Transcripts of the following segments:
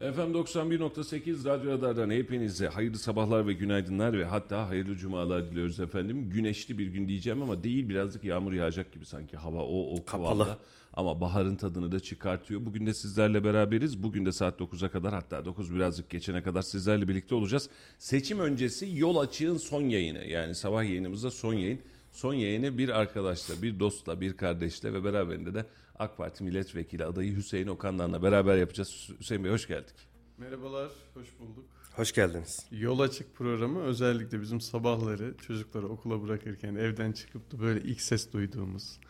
Efendim 91.8 Radyo Radar'dan hepinize hayırlı sabahlar ve günaydınlar ve hatta hayırlı cumalar diliyoruz efendim. Güneşli bir gün diyeceğim ama değil birazcık yağmur yağacak gibi sanki hava o o kıvamda. Ama baharın tadını da çıkartıyor. Bugün de sizlerle beraberiz. Bugün de saat 9'a kadar hatta 9 birazcık geçene kadar sizlerle birlikte olacağız. Seçim öncesi yol açığın son yayını yani sabah yayınımızda son yayın. Son yayını bir arkadaşla, bir dostla, bir kardeşle ve beraberinde de AK Parti milletvekili adayı Hüseyin Okan'la beraber yapacağız. Hüseyin Bey hoş geldik. Merhabalar, hoş bulduk. Hoş geldiniz. Yol Açık programı özellikle bizim sabahları çocukları okula bırakırken evden çıkıp da böyle ilk ses duyduğumuz,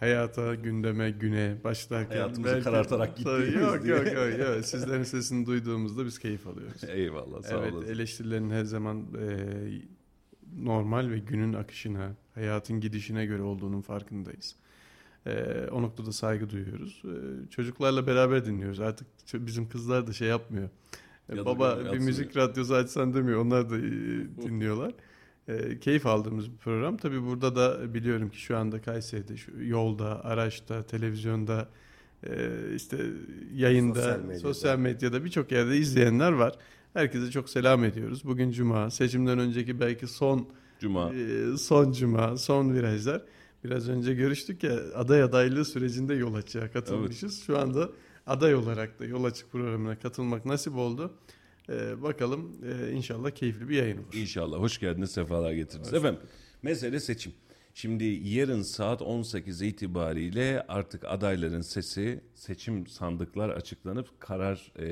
hayata, gündeme, güne başlarken... Hayatımızı karartarak gittiğimiz yok, diye. yok, yok, yok. Sizlerin sesini duyduğumuzda biz keyif alıyoruz. Eyvallah sağ evet, olasın. eleştirilerin her zaman e, normal ve günün akışına, hayatın gidişine göre olduğunun farkındayız. E, o noktada saygı duyuyoruz. E, çocuklarla beraber dinliyoruz. Artık bizim kızlar da şey yapmıyor. E, baba bir müzik radyosu açsan demiyor. Onlar da e, dinliyorlar. E, keyif aldığımız bir program. Tabii burada da biliyorum ki şu anda Kayseri'de şu yolda, araçta, televizyonda e, işte yayında, Sosyal sosyal medyada. medyada, birçok yerde izleyenler var. Herkese çok selam ediyoruz. Bugün cuma, seçimden önceki belki son Cuma. e, son cuma, son virajlar. Biraz önce görüştük ya aday adaylığı sürecinde yol açığa katılmışız. Şu anda aday olarak da yol açık programına katılmak nasip oldu. E, bakalım e, inşallah keyifli bir yayın olur. İnşallah. Hoş geldiniz, sefalar getirdiniz. Efendim, mesele seçim. Şimdi yarın saat 18 itibariyle artık adayların sesi seçim sandıklar açıklanıp karar e,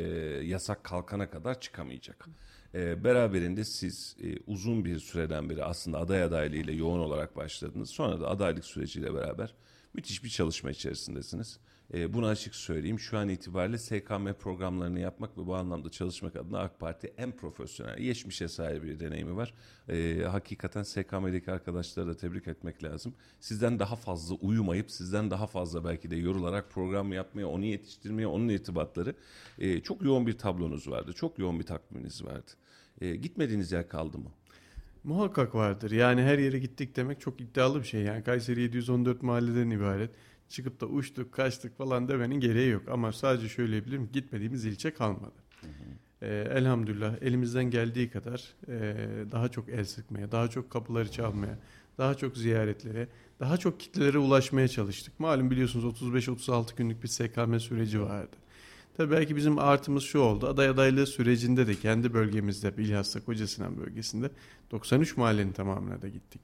yasak kalkana kadar çıkamayacak. E, beraberinde siz e, uzun bir süreden beri aslında aday adaylığıyla yoğun olarak başladınız. Sonra da adaylık süreciyle beraber müthiş bir çalışma içerisindesiniz. E, bunu açık söyleyeyim. Şu an itibariyle SKM programlarını yapmak ve bu anlamda çalışmak adına AK Parti en profesyonel, geçmişe sahip bir deneyimi var. E, hakikaten SKM'deki arkadaşları da tebrik etmek lazım. Sizden daha fazla uyumayıp, sizden daha fazla belki de yorularak program yapmaya, onu yetiştirmeye, onun irtibatları e, çok yoğun bir tablonuz vardı. Çok yoğun bir takviminiz vardı. E, gitmediğiniz yer kaldı mı? Muhakkak vardır. Yani her yere gittik demek çok iddialı bir şey. Yani Kayseri 714 mahalleden ibaret. Çıkıp da uçtuk, kaçtık falan demenin gereği yok. Ama sadece söyleyebilirim gitmediğimiz ilçe kalmadı. Ee, elhamdülillah elimizden geldiği kadar e, daha çok el sıkmaya, daha çok kapıları çalmaya, daha çok ziyaretlere, daha çok kitlelere ulaşmaya çalıştık. Malum biliyorsunuz 35-36 günlük bir SKM süreci vardı. Tabii belki bizim artımız şu oldu. Aday adaylığı sürecinde de kendi bölgemizde bilhassa Kocasinan bölgesinde 93 mahallenin tamamına da gittik.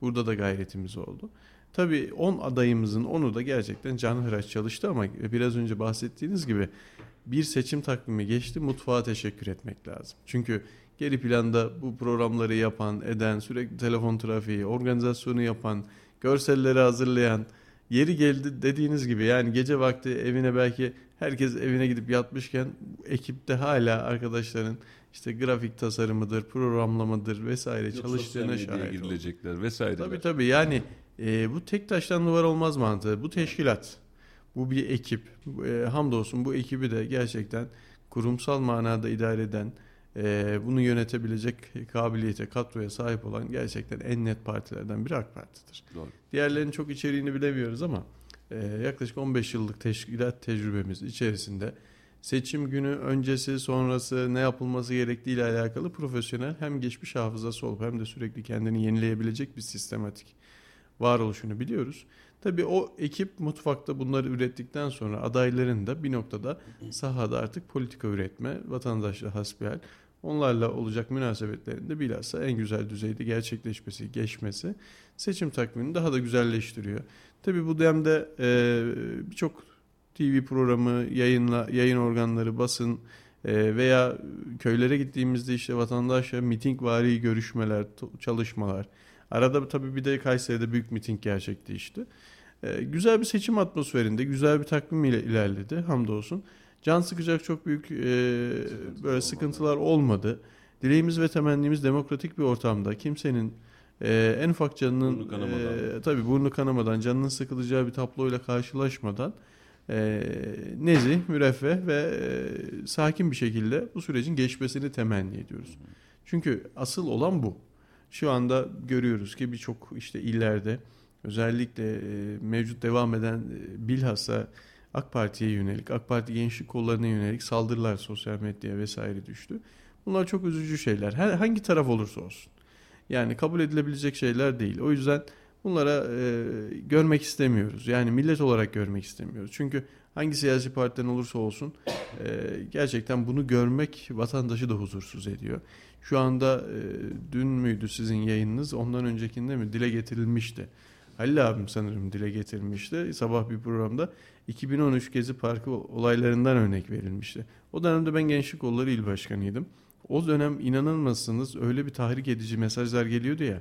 Burada da gayretimiz oldu. Tabii 10 adayımızın 10'u da gerçekten canhıraş çalıştı ama biraz önce bahsettiğiniz gibi bir seçim takvimi geçti mutfağa teşekkür etmek lazım. Çünkü geri planda bu programları yapan, eden, sürekli telefon trafiği, organizasyonu yapan, görselleri hazırlayan, yeri geldi dediğiniz gibi yani gece vakti evine belki herkes evine gidip yatmışken ekipte hala arkadaşların işte grafik tasarımıdır, programlamadır vesaire Yok, çalıştığına şahit girilecekler vesaire. Tabii tabii yani e, bu tek taştan duvar olmaz mantığı. Bu teşkilat, bu bir ekip. E, hamdolsun bu ekibi de gerçekten kurumsal manada idare eden, e, bunu yönetebilecek kabiliyete, kadroya sahip olan gerçekten en net partilerden biri AK Parti'dir. Doğru. Diğerlerinin çok içeriğini bilemiyoruz ama e, yaklaşık 15 yıllık teşkilat tecrübemiz içerisinde seçim günü öncesi sonrası ne yapılması gerektiği ile alakalı profesyonel hem geçmiş hafızası olup hem de sürekli kendini yenileyebilecek bir sistematik varoluşunu biliyoruz. Tabii o ekip mutfakta bunları ürettikten sonra adayların da bir noktada sahada artık politika üretme, vatandaşla hasbihal onlarla olacak münasebetlerin de bilhassa en güzel düzeyde gerçekleşmesi, geçmesi seçim takvimini daha da güzelleştiriyor. Tabii bu demde e, birçok TV programı, yayınla, yayın organları, basın e, veya köylere gittiğimizde işte vatandaşla mitingvari görüşmeler, çalışmalar. Arada tabii bir de Kayseri'de büyük miting gerçekleşti. E, güzel bir seçim atmosferinde, güzel bir takvim ile ilerledi hamdolsun. Can sıkacak çok büyük e, böyle sıkıntılar olmadı. Dileğimiz ve temennimiz demokratik bir ortamda kimsenin e, en ufak canının burnu kanamadan. E, tabii burnu kanamadan canının sıkılacağı bir tabloyla karşılaşmadan e, nezih, müreffeh ve e, sakin bir şekilde bu sürecin geçmesini temenni ediyoruz. Çünkü asıl olan bu. Şu anda görüyoruz ki birçok işte illerde özellikle e, mevcut devam eden e, bilhassa AK Parti'ye yönelik, AK Parti gençlik kollarına yönelik saldırılar sosyal medyaya vesaire düştü. Bunlar çok üzücü şeyler. Her, hangi taraf olursa olsun. Yani kabul edilebilecek şeyler değil. O yüzden bunlara e, görmek istemiyoruz. Yani millet olarak görmek istemiyoruz. Çünkü hangi siyasi partiden olursa olsun e, gerçekten bunu görmek vatandaşı da huzursuz ediyor. Şu anda e, dün müydü sizin yayınınız ondan öncekinde mi dile getirilmişti. Halil abim sanırım dile getirmişti sabah bir programda 2013 Gezi Parkı olaylarından örnek verilmişti. O dönemde ben Gençlik Kolları İl Başkanıydım. O dönem inanılmazsınız öyle bir tahrik edici mesajlar geliyordu ya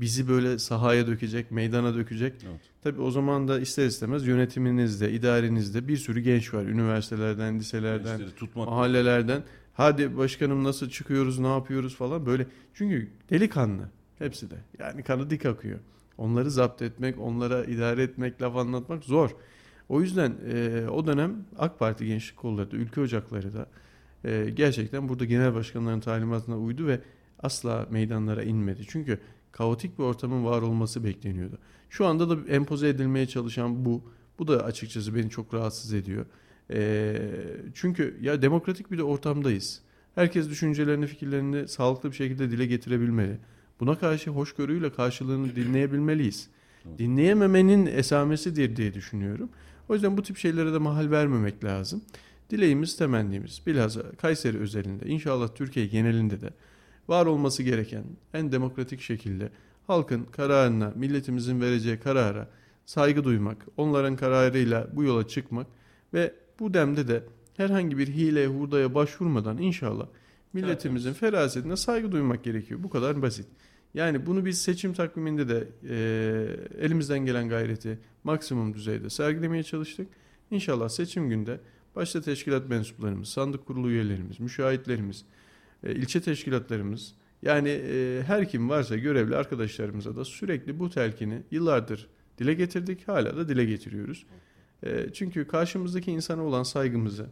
bizi böyle sahaya dökecek, meydana dökecek. Evet. Tabii o zaman da ister istemez yönetiminizde, idarenizde bir sürü genç var. Üniversitelerden, liselerden, mahallelerden. Hadi başkanım nasıl çıkıyoruz, ne yapıyoruz falan böyle. Çünkü delikanlı hepsi de. Yani kanı dik akıyor. Onları zapt etmek, onlara idare etmek, laf anlatmak zor. O yüzden e, o dönem AK Parti Gençlik Kolları da, Ülke Ocakları da e, gerçekten burada genel başkanların talimatına uydu ve asla meydanlara inmedi. Çünkü kaotik bir ortamın var olması bekleniyordu. Şu anda da empoze edilmeye çalışan bu. Bu da açıkçası beni çok rahatsız ediyor. E, çünkü ya demokratik bir de ortamdayız. Herkes düşüncelerini, fikirlerini sağlıklı bir şekilde dile getirebilmeli. Buna karşı hoşgörüyle karşılığını dinleyebilmeliyiz. Dinleyememenin esamesidir diye düşünüyorum. O yüzden bu tip şeylere de mahal vermemek lazım. Dileğimiz, temennimiz bilhassa Kayseri özelinde inşallah Türkiye genelinde de var olması gereken en demokratik şekilde halkın kararına, milletimizin vereceği karara saygı duymak, onların kararıyla bu yola çıkmak ve bu demde de herhangi bir hile hurdaya başvurmadan inşallah milletimizin evet. ferasetine saygı duymak gerekiyor. Bu kadar basit. Yani bunu biz seçim takviminde de e, elimizden gelen gayreti maksimum düzeyde sergilemeye çalıştık. İnşallah seçim günde başta teşkilat mensuplarımız, sandık kurulu üyelerimiz, müşahitlerimiz, e, ilçe teşkilatlarımız yani e, her kim varsa görevli arkadaşlarımıza da sürekli bu telkini yıllardır dile getirdik. Hala da dile getiriyoruz. E, çünkü karşımızdaki insana olan saygımızı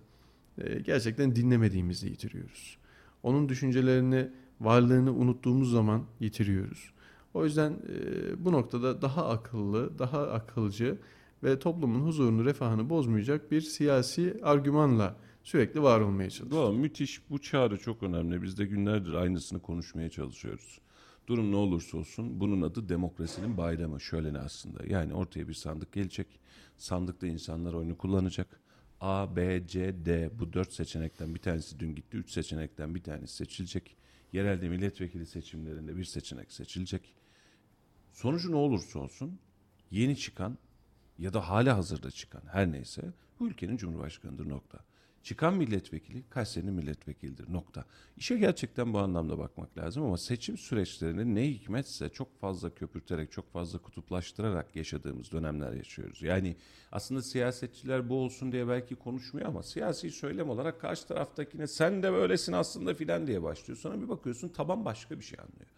e, gerçekten dinlemediğimizi yitiriyoruz. Onun düşüncelerini varlığını unuttuğumuz zaman yitiriyoruz. O yüzden e, bu noktada daha akıllı, daha akılcı ve toplumun huzurunu, refahını bozmayacak bir siyasi argümanla sürekli var olmaya çalışıyoruz. Doğru, müthiş. Bu çağrı çok önemli. Biz de günlerdir aynısını konuşmaya çalışıyoruz. Durum ne olursa olsun bunun adı demokrasinin bayramı. Şöyle ne aslında. Yani ortaya bir sandık gelecek. Sandıkta insanlar oyunu kullanacak. A, B, C, D bu dört seçenekten bir tanesi dün gitti. Üç seçenekten bir tanesi seçilecek yerelde milletvekili seçimlerinde bir seçenek seçilecek. Sonucu ne olursa olsun yeni çıkan ya da hala hazırda çıkan her neyse bu ülkenin cumhurbaşkanıdır nokta. Çıkan milletvekili Kayseri'nin milletvekilidir nokta. İşe gerçekten bu anlamda bakmak lazım ama seçim süreçlerini ne hikmetse çok fazla köpürterek, çok fazla kutuplaştırarak yaşadığımız dönemler yaşıyoruz. Yani aslında siyasetçiler bu olsun diye belki konuşmuyor ama siyasi söylem olarak karşı taraftakine sen de böylesin aslında filan diye başlıyor. Sonra bir bakıyorsun taban başka bir şey anlıyor.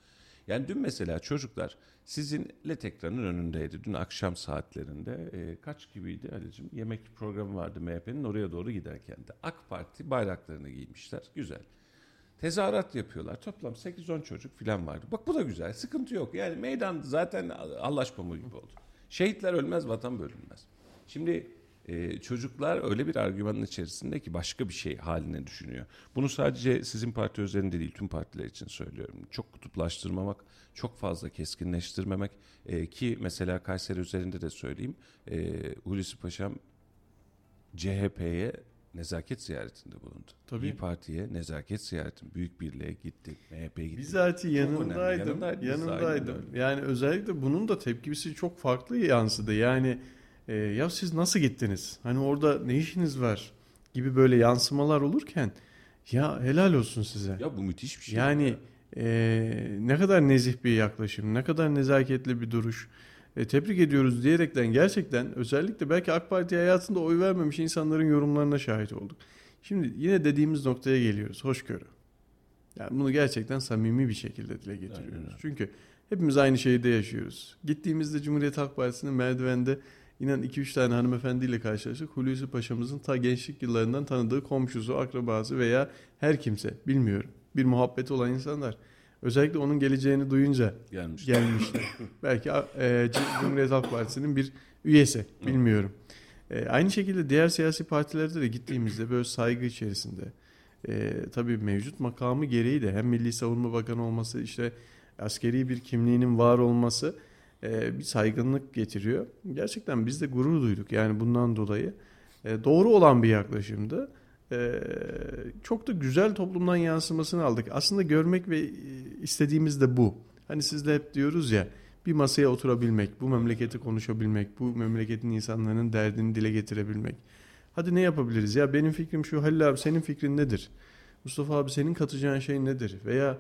Yani dün mesela çocuklar sizin LED ekranın önündeydi. Dün akşam saatlerinde e, kaç gibiydi Ali'cim? Yemek programı vardı MHP'nin oraya doğru giderken de. AK Parti bayraklarını giymişler. Güzel. Tezahürat yapıyorlar. Toplam 8-10 çocuk falan vardı. Bak bu da güzel. Sıkıntı yok. Yani meydan zaten Allah pamuğu gibi oldu. Şehitler ölmez, vatan bölünmez. Şimdi e, çocuklar öyle bir argümanın içerisinde ki başka bir şey haline düşünüyor. Bunu sadece sizin parti üzerinde değil tüm partiler için söylüyorum. Çok kutuplaştırmamak, çok fazla keskinleştirmemek e, ki mesela Kayseri üzerinde de söyleyeyim. E, Hulusi Paşam CHP'ye nezaket ziyaretinde bulundu. Tabii. İyi Parti'ye nezaket ziyaretin büyük birliğe gitti. MHP gitti. Bizatihi yanındaydım. Yanındaydım. öyle. Yani özellikle bunun da tepkisi çok farklı yansıdı. Yani e, ya siz nasıl gittiniz? Hani orada ne işiniz var? Gibi böyle yansımalar olurken ya helal olsun size. Ya bu müthiş bir şey. Yani e, ne kadar nezih bir yaklaşım, ne kadar nezaketli bir duruş. E, tebrik ediyoruz diyerekten gerçekten özellikle belki AK Parti hayatında oy vermemiş insanların yorumlarına şahit olduk. Şimdi yine dediğimiz noktaya geliyoruz. Hoşgörü. Yani bunu gerçekten samimi bir şekilde dile getiriyoruz. Aynen. Çünkü hepimiz aynı şehirde yaşıyoruz. Gittiğimizde Cumhuriyet Halk Partisi'nin merdivende inan 2-3 tane hanımefendiyle karşılaştık. Hulusi Paşa'mızın ta gençlik yıllarından tanıdığı komşusu, akrabası veya her kimse bilmiyorum. Bir muhabbeti olan insanlar. Özellikle onun geleceğini duyunca gelmiş. gelmişler. Belki e, Cumhuriyet Halk Partisi'nin bir üyesi. Bilmiyorum. E, aynı şekilde diğer siyasi partilerde de gittiğimizde böyle saygı içerisinde. E, tabii mevcut makamı gereği de hem Milli Savunma Bakanı olması işte askeri bir kimliğinin var olması e, bir saygınlık getiriyor. Gerçekten biz de gurur duyduk yani bundan dolayı. E, doğru olan bir yaklaşımdı. E, çok da güzel toplumdan yansımasını aldık. Aslında görmek ve istediğimiz de bu. Hani siz de hep diyoruz ya bir masaya oturabilmek, bu memleketi konuşabilmek, bu memleketin insanların derdini dile getirebilmek. Hadi ne yapabiliriz? Ya benim fikrim şu Halil abi senin fikrin nedir? Mustafa abi senin katacağın şey nedir? Veya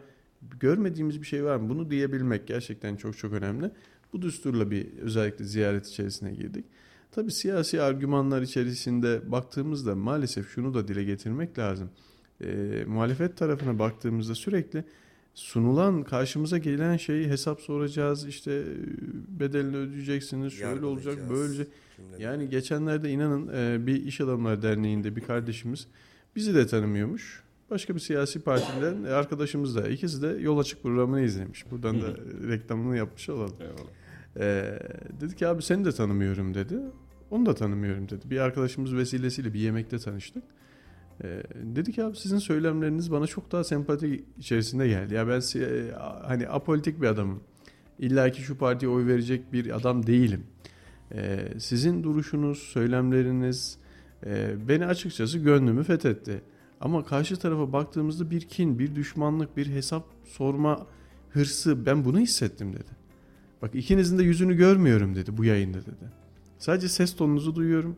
görmediğimiz bir şey var mı? Bunu diyebilmek gerçekten çok çok önemli. Bu düsturla bir özellikle ziyaret içerisine girdik. Tabii siyasi argümanlar içerisinde baktığımızda maalesef şunu da dile getirmek lazım. E, muhalefet tarafına baktığımızda sürekli sunulan karşımıza gelen şeyi hesap soracağız işte e, bedelini ödeyeceksiniz şöyle olacak Yargılayacağız. böyle olacak. Cümleleri. Yani geçenlerde inanın e, bir iş adamlar derneğinde bir kardeşimiz bizi de tanımıyormuş. Başka bir siyasi partiden arkadaşımız da ikisi de yol açık programını izlemiş. Buradan da reklamını yapmış olalım. Eyvallah. Ee, dedi ki abi seni de tanımıyorum dedi. Onu da tanımıyorum dedi. Bir arkadaşımız vesilesiyle bir yemekte tanıştık. Ee, dedi ki abi sizin söylemleriniz bana çok daha sempati içerisinde geldi. Ya ben e, hani apolitik bir adamım. İlla ki şu partiye oy verecek bir adam değilim. Ee, sizin duruşunuz, söylemleriniz e, beni açıkçası gönlümü fethetti. Ama karşı tarafa baktığımızda bir kin, bir düşmanlık, bir hesap sorma hırsı ben bunu hissettim dedi. Bak ikinizin de yüzünü görmüyorum dedi bu yayında dedi. Sadece ses tonunuzu duyuyorum.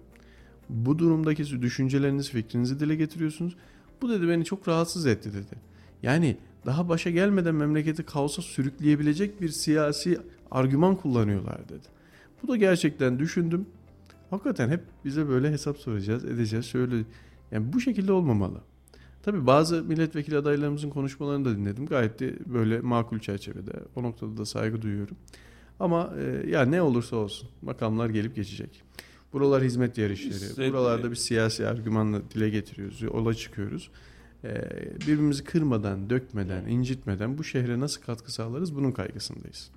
Bu durumdaki düşünceleriniz, fikrinizi dile getiriyorsunuz. Bu dedi beni çok rahatsız etti dedi. Yani daha başa gelmeden memleketi kaosa sürükleyebilecek bir siyasi argüman kullanıyorlar dedi. Bu da gerçekten düşündüm. Hakikaten hep bize böyle hesap soracağız, edeceğiz. Şöyle yani bu şekilde olmamalı. Tabii bazı milletvekili adaylarımızın konuşmalarını da dinledim. Gayet de böyle makul çerçevede. O noktada da saygı duyuyorum. Ama e, ya ne olursa olsun makamlar gelip geçecek. Buralar hizmet yarışları. De- Buralarda bir siyasi argümanla dile getiriyoruz, yola çıkıyoruz. E, birbirimizi kırmadan, dökmeden, incitmeden bu şehre nasıl katkı sağlarız bunun kaygısındayız.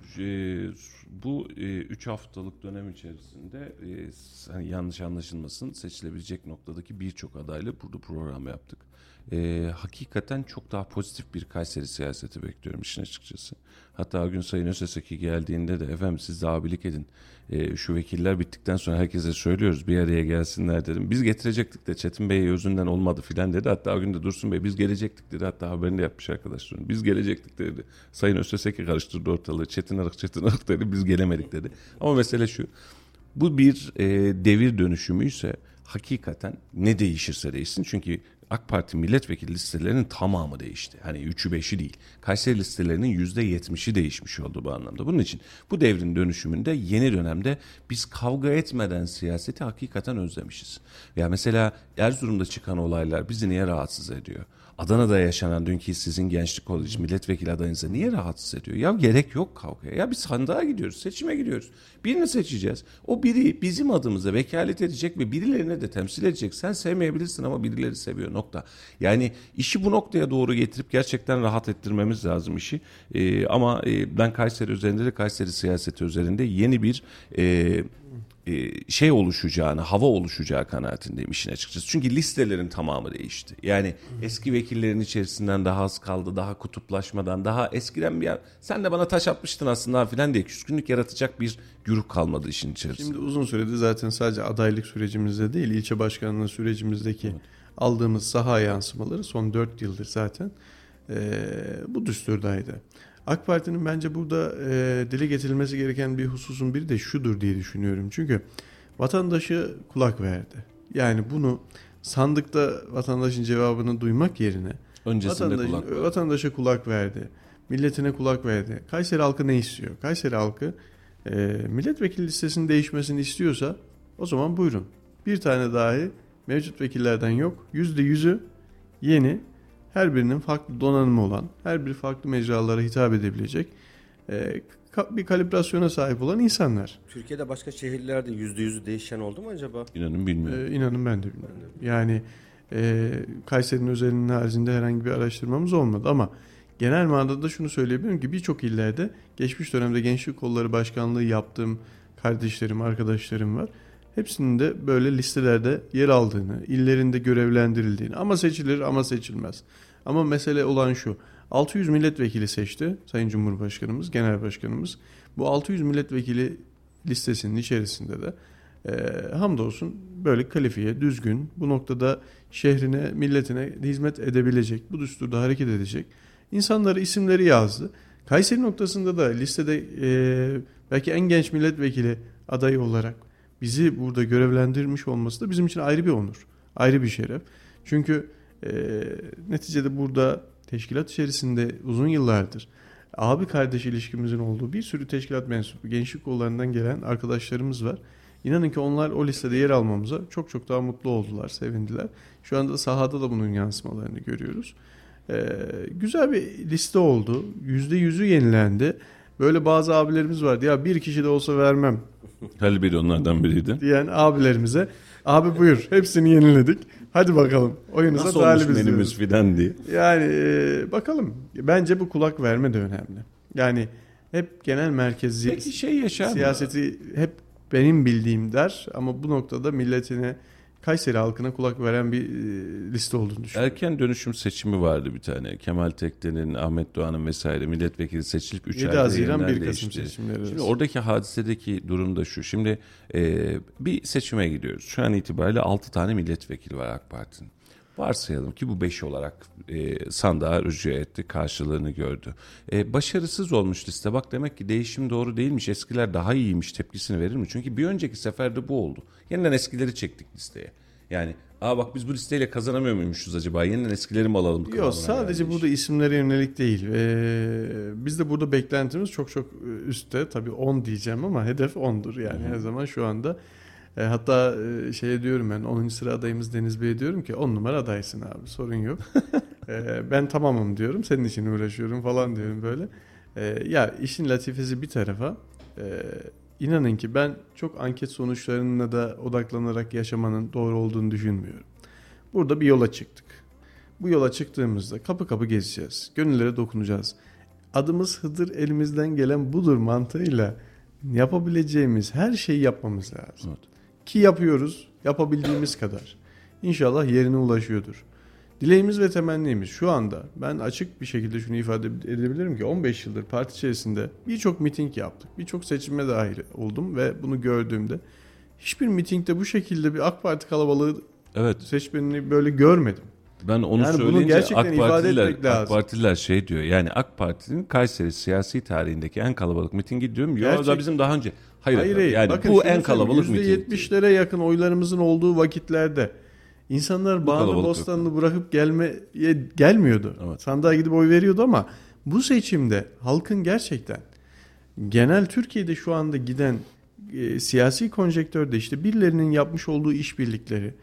Bu 3 haftalık dönem içerisinde e, hani yanlış anlaşılmasın seçilebilecek noktadaki birçok adayla burada program yaptık. Ee, hakikaten çok daha pozitif bir Kayseri siyaseti bekliyorum işin açıkçası. Hatta gün Sayın Öseseki geldiğinde de efendim siz de abilik edin. Ee, şu vekiller bittikten sonra herkese söylüyoruz bir araya gelsinler dedim. Biz getirecektik de Çetin Bey özünden olmadı filan dedi. Hatta o gün de Dursun Bey biz gelecektik dedi. Hatta haberini de yapmış arkadaşlar. Biz gelecektik dedi. Sayın Öseseki karıştırdı ortalığı. Çetin Arık Çetin Arık dedi. Biz gelemedik dedi. Ama mesele şu. Bu bir e, devir dönüşümüyse hakikaten ne değişirse değişsin. Çünkü AK Parti milletvekili listelerinin tamamı değişti. Hani 3'ü 5'i değil. Kayseri listelerinin %70'i değişmiş oldu bu anlamda. Bunun için bu devrin dönüşümünde yeni dönemde biz kavga etmeden siyaseti hakikaten özlemişiz. Ya mesela Erzurum'da çıkan olaylar bizi niye rahatsız ediyor? Adana'da yaşanan dünkü sizin gençlik koleji milletvekili adayınıza niye rahatsız ediyor? Ya gerek yok kavgaya. Ya biz sandığa gidiyoruz, seçime gidiyoruz. Birini seçeceğiz. O biri bizim adımıza vekalet edecek ve birilerine de temsil edecek. Sen sevmeyebilirsin ama birileri seviyor nokta. Yani işi bu noktaya doğru getirip gerçekten rahat ettirmemiz lazım işi. Ee, ama e, ben Kayseri üzerinde de Kayseri siyaseti üzerinde yeni bir e, şey oluşacağını, hava oluşacağı kanaatindeyim işin açıkçası. Çünkü listelerin tamamı değişti. Yani eski vekillerin içerisinden daha az kaldı, daha kutuplaşmadan, daha eskiden bir yer, sen de bana taş atmıştın aslında filan diye küskünlük yaratacak bir güruh kalmadı işin içerisinde. Şimdi uzun süredir zaten sadece adaylık sürecimizde değil, ilçe başkanlığı sürecimizdeki aldığımız saha yansımaları son 4 yıldır zaten e, bu düsturdaydı. AK Parti'nin bence burada e, dile getirilmesi gereken bir hususun biri de şudur diye düşünüyorum. Çünkü vatandaşı kulak verdi. Yani bunu sandıkta vatandaşın cevabını duymak yerine Öncesinde vatandaş, kulak vatandaşa kulak verdi. Milletine kulak verdi. Kayseri halkı ne istiyor? Kayseri halkı e, milletvekili listesinin değişmesini istiyorsa o zaman buyurun. Bir tane dahi mevcut vekillerden yok. Yüzde yüzü yeni. Her birinin farklı donanımı olan, her biri farklı mecralara hitap edebilecek e, bir kalibrasyona sahip olan insanlar. Türkiye'de başka şehirlerde yüzde yüzü değişen oldu mu acaba? İnanın bilmiyorum. Ee, inanın ben de bilmiyorum. Yani e, Kayseri'nin özelinin haricinde herhangi bir araştırmamız olmadı ama genel manada şunu söyleyebilirim ki birçok illerde geçmiş dönemde Gençlik Kolları Başkanlığı yaptığım kardeşlerim, arkadaşlarım var. Hepsinin de böyle listelerde yer aldığını, illerinde görevlendirildiğini ama seçilir ama seçilmez. Ama mesele olan şu. 600 milletvekili seçti Sayın Cumhurbaşkanımız, Genel Başkanımız. Bu 600 milletvekili listesinin içerisinde de e, hamdolsun böyle kalifiye, düzgün, bu noktada şehrine, milletine hizmet edebilecek, bu düsturda hareket edecek insanları isimleri yazdı. Kayseri noktasında da listede e, belki en genç milletvekili adayı olarak bizi burada görevlendirmiş olması da bizim için ayrı bir onur, ayrı bir şeref. Çünkü e, neticede burada teşkilat içerisinde uzun yıllardır abi kardeş ilişkimizin olduğu bir sürü teşkilat mensubu, gençlik kollarından gelen arkadaşlarımız var. İnanın ki onlar o listede yer almamıza çok çok daha mutlu oldular, sevindiler. Şu anda sahada da bunun yansımalarını görüyoruz. Ee, güzel bir liste oldu. Yüzde yüzü yenilendi. Böyle bazı abilerimiz vardı. Ya bir kişi de olsa vermem Halil Bey onlardan biriydi. diyen abilerimize. Abi buyur hepsini yeniledik. Hadi bakalım oyunuza Nasıl olmuş menümüz filan diye. Yani e, bakalım. Bence bu kulak verme de önemli. Yani hep genel merkezi Peki şey yaşar mı? siyaseti hep benim bildiğim der ama bu noktada milletine Kayseri halkına kulak veren bir e, liste olduğunu düşünüyorum. Erken dönüşüm seçimi vardı bir tane. Kemal Tekten'in, Ahmet Doğan'ın vesaire milletvekili seçilip 3 7 ayda Haziran yeniden 1 Kasım seçimleri. Şimdi oradaki hadisedeki durum da şu. Şimdi e, bir seçime gidiyoruz. Şu an itibariyle 6 tane milletvekili var AK Parti'nin. Varsayalım ki bu 5 olarak e, sandığa rücu etti, karşılığını gördü. E, başarısız olmuş liste. Bak demek ki değişim doğru değilmiş, eskiler daha iyiymiş tepkisini verir mi? Çünkü bir önceki seferde bu oldu. Yeniden eskileri çektik listeye. Yani aa bak biz bu listeyle kazanamıyor muymuşuz acaba? Yeniden eskileri mi alalım? Yok sadece iş. burada isimlere yönelik değil. Ee, biz de burada beklentimiz çok çok üstte. Tabii 10 diyeceğim ama hedef 10'dur yani her zaman şu anda. E, hatta e, şeye diyorum ben 10. sıra adayımız Deniz Bey'e diyorum ki 10 numara adaysın abi sorun yok. E, ben tamamım diyorum senin için uğraşıyorum falan diyorum böyle. E, ya işin latifesi bir tarafa e, inanın ki ben çok anket sonuçlarına da odaklanarak yaşamanın doğru olduğunu düşünmüyorum. Burada bir yola çıktık. Bu yola çıktığımızda kapı kapı gezeceğiz. Gönüllere dokunacağız. Adımız Hıdır elimizden gelen budur mantığıyla yapabileceğimiz her şeyi yapmamız lazım. Evet. Ki yapıyoruz yapabildiğimiz kadar. İnşallah yerine ulaşıyordur. Dileğimiz ve temennimiz şu anda ben açık bir şekilde şunu ifade edebilirim ki 15 yıldır parti içerisinde birçok miting yaptık. Birçok seçime dahil oldum ve bunu gördüğümde hiçbir mitingde bu şekilde bir AK Parti kalabalığı Evet seçmenini böyle görmedim. ben onu Yani bunu söyleyince gerçekten AK ifade Partililer, etmek lazım. AK Partililer şey diyor yani AK Parti'nin Kayseri siyasi tarihindeki en kalabalık mitingi diyorum. Ya Gerçek- da bizim daha önce. Hayır, Hayır, hayır. yani Bakın bu en kalabalık miting. %70'lere yakın oylarımızın olduğu vakitlerde insanlar Bağını. Bostanlı bırakıp gelmeye gelmiyordu. Evet. Sandığa gidip oy veriyordu ama bu seçimde halkın gerçekten genel Türkiye'de şu anda giden e, siyasi konjektörde işte birilerinin yapmış olduğu işbirlikleri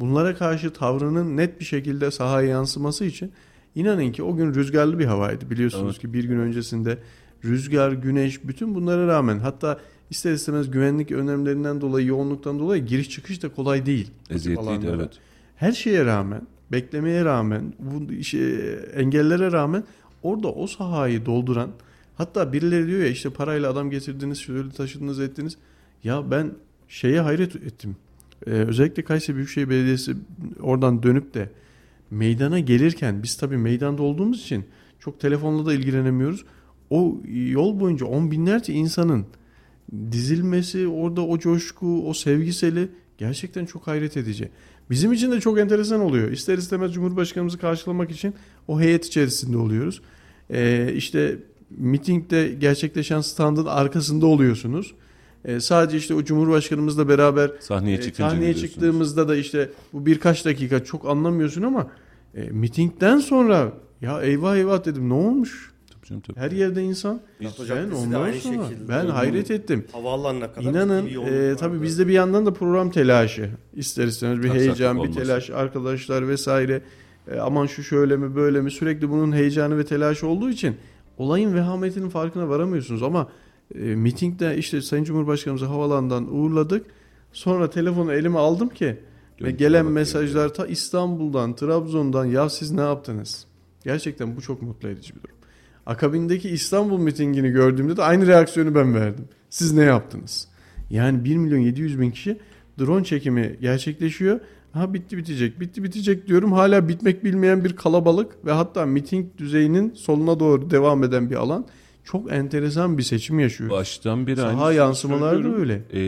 bunlara karşı tavrının net bir şekilde sahaya yansıması için inanın ki o gün rüzgarlı bir havaydı. Biliyorsunuz Evet. ki bir gün öncesinde rüzgar, güneş bütün bunlara rağmen hatta ister istemez güvenlik önlemlerinden dolayı yoğunluktan dolayı giriş çıkış da kolay değil. Eziyetliydi evet. Her şeye rağmen, beklemeye rağmen, bu işe, engellere rağmen orada o sahayı dolduran hatta birileri diyor ya işte parayla adam getirdiniz, şöyle taşıdınız ettiniz. Ya ben şeye hayret ettim. Ee, özellikle Kayseri Büyükşehir Belediyesi oradan dönüp de meydana gelirken biz tabii meydanda olduğumuz için çok telefonla da ilgilenemiyoruz. O yol boyunca on binlerce insanın dizilmesi, orada o coşku, o sevgiseli Gerçekten çok hayret edici. Bizim için de çok enteresan oluyor. İster istemez Cumhurbaşkanımızı karşılamak için o heyet içerisinde oluyoruz. Ee, işte mitingde gerçekleşen standın arkasında oluyorsunuz. Ee, sadece işte o Cumhurbaşkanımızla beraber Sahneye e, sahneye çıktığımızda da işte bu birkaç dakika çok anlamıyorsun ama e, mitingden sonra ya eyvah eyvah dedim ne olmuş? Canım, tabii. Her yerde insan. NATO Ben ondan aynı sonra şekilde. ben hayret ettim. Havaalanına kadar İnanın bir e, tabii bizde bir yandan da program telaşı. İster istemez bir Aksaklık heyecan, bir olmasın. telaş, arkadaşlar vesaire. E, aman şu şöyle mi böyle mi sürekli bunun heyecanı ve telaşı olduğu için olayın vehametinin farkına varamıyorsunuz ama e, mitingde işte Sayın Cumhurbaşkanımızı havalandan uğurladık. Sonra telefonu elime aldım ki ve gelen mesajlar ta İstanbul'dan, Trabzon'dan ya siz ne yaptınız? Gerçekten bu çok mutlu edici bir durum. Akabindeki İstanbul mitingini gördüğümde de aynı reaksiyonu ben verdim. Siz ne yaptınız? Yani 1 milyon 700 bin kişi drone çekimi gerçekleşiyor. Ha bitti bitecek, bitti bitecek diyorum. Hala bitmek bilmeyen bir kalabalık ve hatta miting düzeyinin soluna doğru devam eden bir alan. Çok enteresan bir seçim yaşıyoruz. Baştan beri Saha yansımalar da öyle. Ee,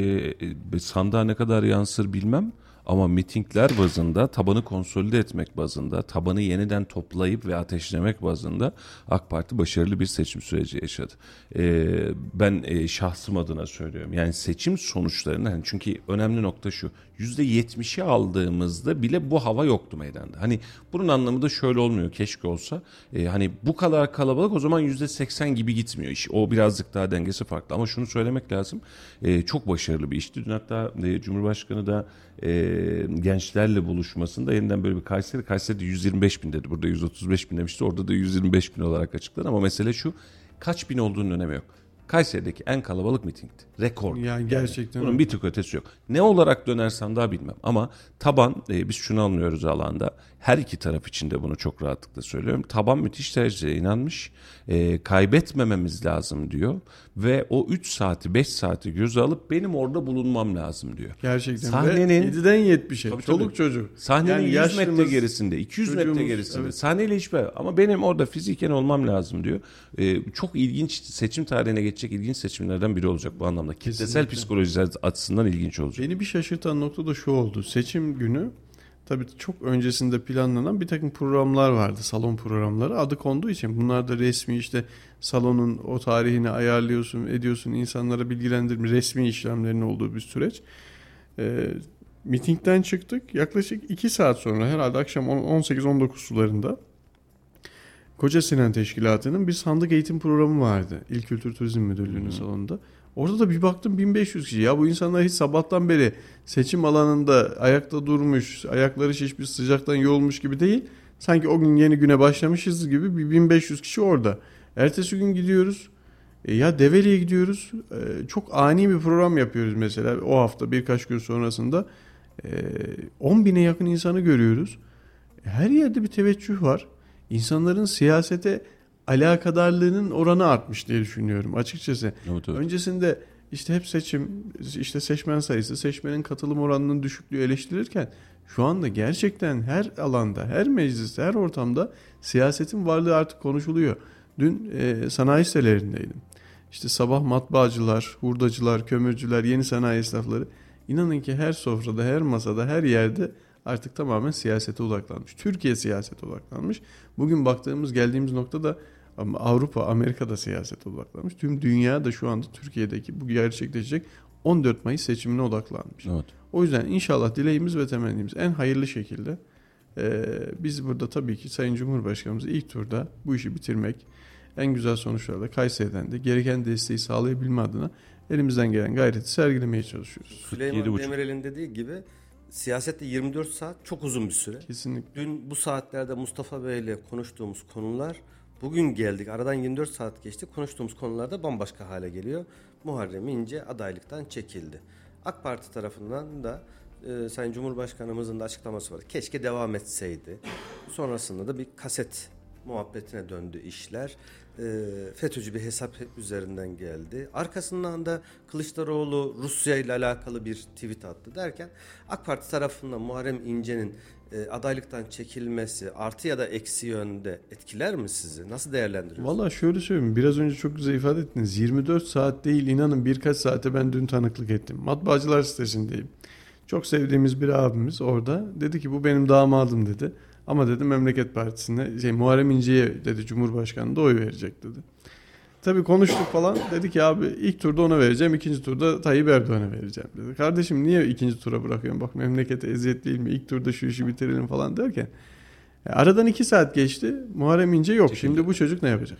e, sandığa ne kadar yansır bilmem ama mitingler bazında tabanı konsolide etmek bazında tabanı yeniden toplayıp ve ateşlemek bazında AK Parti başarılı bir seçim süreci yaşadı. Ee, ben e, şahsım adına söylüyorum. Yani seçim sonuçlarını hani çünkü önemli nokta şu. %70'i aldığımızda bile bu hava yoktu meydanda. Hani bunun anlamı da şöyle olmuyor. Keşke olsa. Ee, hani bu kadar kalabalık o zaman %80 gibi gitmiyor iş. O birazcık daha dengesi farklı. Ama şunu söylemek lazım. Ee, çok başarılı bir işti. Dün hatta e, Cumhurbaşkanı da e, gençlerle buluşmasında yeniden böyle bir Kayseri. Kayseri'de 125 bin dedi. Burada 135 bin demişti. Orada da 125 bin olarak açıkladı. Ama mesele şu. Kaç bin olduğunun önemi yok. Kayseri'deki en kalabalık mitingdi. Rekor. Yani gerçekten Bunun öyle. bir tık ötesi yok. Ne olarak dönersen daha bilmem. Ama taban e, biz şunu anlıyoruz alanda. Her iki taraf için de bunu çok rahatlıkla söylüyorum. Taban müthiş derecede inanmış. E, kaybetmememiz lazım diyor. Ve o 3 saati 5 saati göze alıp benim orada bulunmam lazım diyor. Gerçekten. Sahnenin- Ve 7'den 70'e. Tabii, Çoluk tabii. çocuk. Sahnenin Yani 100 metre gerisinde, 200 metre çocuğumuz, gerisinde. evet. Sahneyle hiçbir ama benim orada fiziken olmam lazım diyor. Ee, çok ilginç seçim tarihine geçecek ilginç seçimlerden biri olacak bu anlamda. Kitlesel Kesinlikle. psikoloji açısından ilginç olacak. Beni bir şaşırtan nokta da şu oldu. Seçim günü tabii çok öncesinde planlanan bir takım programlar vardı. Salon programları adı konduğu için. Bunlar da resmi işte salonun o tarihini ayarlıyorsun, ediyorsun, insanlara bilgilendirme, resmi işlemlerin olduğu bir süreç. Ee, mitingden çıktık. Yaklaşık 2 saat sonra herhalde akşam 18-19 sularında Koca Sinan Teşkilatı'nın bir sandık eğitim programı vardı. İl Kültür Turizm Müdürlüğü'nün salonunda. Orada da bir baktım 1500 kişi. Ya bu insanlar hiç sabahtan beri seçim alanında ayakta durmuş, ayakları şişmiş, sıcaktan yoğulmuş gibi değil. Sanki o gün yeni güne başlamışız gibi bir 1500 kişi orada. Ertesi gün gidiyoruz. E ya Develi'ye gidiyoruz. E, çok ani bir program yapıyoruz mesela. O hafta birkaç gün sonrasında. E, 10 bine yakın insanı görüyoruz. E, Her yerde bir teveccüh var. İnsanların siyasete alakadarlığının oranı artmış diye düşünüyorum açıkçası. Evet, evet. Öncesinde işte hep seçim, işte seçmen sayısı, seçmenin katılım oranının düşüklüğü eleştirilirken şu anda gerçekten her alanda, her mecliste, her ortamda siyasetin varlığı artık konuşuluyor. Dün e, sanayi sitelerindeydim. İşte sabah matbaacılar, hurdacılar, kömürcüler, yeni sanayi esnafları inanın ki her sofrada, her masada, her yerde artık tamamen siyasete odaklanmış. Türkiye siyasete odaklanmış. Bugün baktığımız, geldiğimiz noktada ama Avrupa, Amerika'da siyasete odaklanmış. Tüm dünya da şu anda Türkiye'deki bu gerçekleşecek 14 Mayıs seçimine odaklanmış. Evet. O yüzden inşallah dileğimiz ve temennimiz en hayırlı şekilde eee, biz burada tabii ki Sayın Cumhurbaşkanımızı ilk turda bu işi bitirmek, en güzel sonuçlarla Kayseri'den de gereken desteği sağlayabilme adına elimizden gelen gayreti sergilemeye çalışıyoruz. Süleyman 47,5. Demirel'in dediği gibi siyasette 24 saat çok uzun bir süre. Kesinlikle. Dün bu saatlerde Mustafa Bey ile konuştuğumuz konular bugün geldik. Aradan 24 saat geçti. Konuştuğumuz konularda bambaşka hale geliyor. Muharrem İnce adaylıktan çekildi. AK Parti tarafından da e, Sayın Cumhurbaşkanımızın da açıklaması var. Keşke devam etseydi. Sonrasında da bir kaset muhabbetine döndü işler. E, FETÖ'cü bir hesap üzerinden geldi. Arkasından da Kılıçdaroğlu Rusya ile alakalı bir tweet attı derken AK Parti tarafından Muharrem İnce'nin e, adaylıktan çekilmesi artı ya da eksi yönde etkiler mi sizi? Nasıl değerlendiriyorsunuz? Valla şöyle söyleyeyim biraz önce çok güzel ifade ettiniz. 24 saat değil inanın birkaç saate ben dün tanıklık ettim. Matbaacılar sitesindeyim. Çok sevdiğimiz bir abimiz orada dedi ki bu benim damadım dedi. Ama dedi Memleket Partisi'ne şey Muharrem İnce'ye dedi Cumhurbaşkanı da oy verecek dedi. Tabii konuştuk falan. Dedi ki abi ilk turda ona vereceğim. ikinci turda Tayyip Erdoğan'a vereceğim dedi. Kardeşim niye ikinci tura bırakıyorsun? Bak memlekete eziyet değil mi? İlk turda şu işi bitirelim falan derken. e, aradan iki saat geçti. Muharrem İnce yok. Çekildi. Şimdi bu çocuk ne yapacak?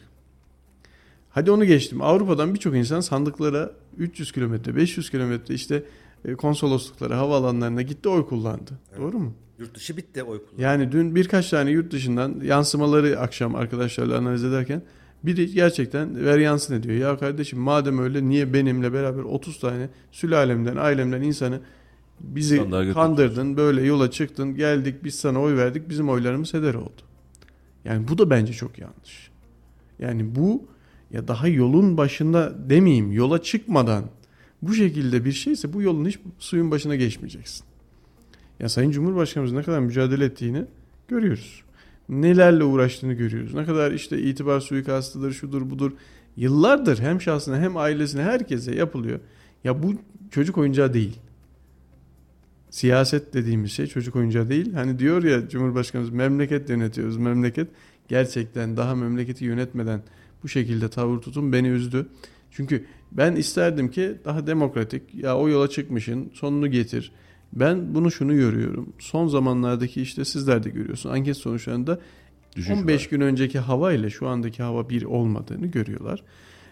Hadi onu geçtim. Avrupa'dan birçok insan sandıklara 300 kilometre, 500 kilometre işte e, konsolosluklara, havaalanlarına gitti oy kullandı. Doğru mu? Yurt dışı bitti oy kullanımı. Yani dün birkaç tane yurt dışından yansımaları akşam arkadaşlarla analiz ederken biri gerçekten ver yansın ediyor. Ya kardeşim madem öyle niye benimle beraber 30 tane sülalemden, ailemden insanı bizi kandırdın, böyle yola çıktın, geldik biz sana oy verdik, bizim oylarımız heder oldu. Yani bu da bence çok yanlış. Yani bu ya daha yolun başında demeyeyim, yola çıkmadan bu şekilde bir şeyse bu yolun hiç suyun başına geçmeyeceksin. Ya Sayın Cumhurbaşkanımız ne kadar mücadele ettiğini görüyoruz. Nelerle uğraştığını görüyoruz. Ne kadar işte itibar suikastıdır, şudur budur. Yıllardır hem şahsına hem ailesine herkese yapılıyor. Ya bu çocuk oyuncağı değil. Siyaset dediğimiz şey çocuk oyuncağı değil. Hani diyor ya Cumhurbaşkanımız memleket yönetiyoruz. Memleket gerçekten daha memleketi yönetmeden bu şekilde tavır tutun beni üzdü. Çünkü ben isterdim ki daha demokratik ya o yola çıkmışın sonunu getir. Ben bunu şunu görüyorum. Son zamanlardaki işte sizler de görüyorsun. Anket sonuçlarında Düşüş 15 var. gün önceki hava ile şu andaki hava bir olmadığını görüyorlar.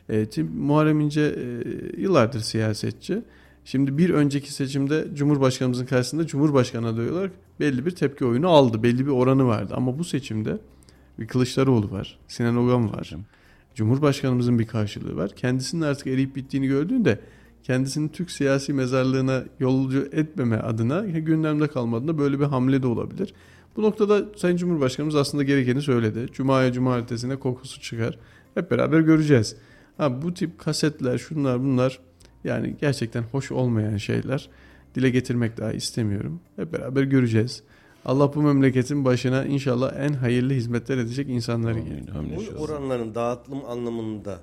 E, tim- Muharrem İnce e, yıllardır siyasetçi. Şimdi bir önceki seçimde Cumhurbaşkanımızın karşısında Cumhurbaşkanı adayı olarak belli bir tepki oyunu aldı. Belli bir oranı vardı. Ama bu seçimde bir Kılıçdaroğlu var. Sinan Ogan var. Cumhurbaşkanımızın bir karşılığı var. Kendisinin artık eriyip bittiğini gördüğünde kendisini Türk siyasi mezarlığına yolcu etmeme adına gündemde kalmadığında böyle bir hamle de olabilir. Bu noktada Sayın Cumhurbaşkanımız aslında gerekeni söyledi. Cuma'ya cumartesine kokusu çıkar. Hep beraber göreceğiz. Ha, bu tip kasetler şunlar bunlar yani gerçekten hoş olmayan şeyler. Dile getirmek daha istemiyorum. Hep beraber göreceğiz. Allah bu memleketin başına inşallah en hayırlı hizmetler edecek insanları gelir. inşallah. oranların dağıtım anlamında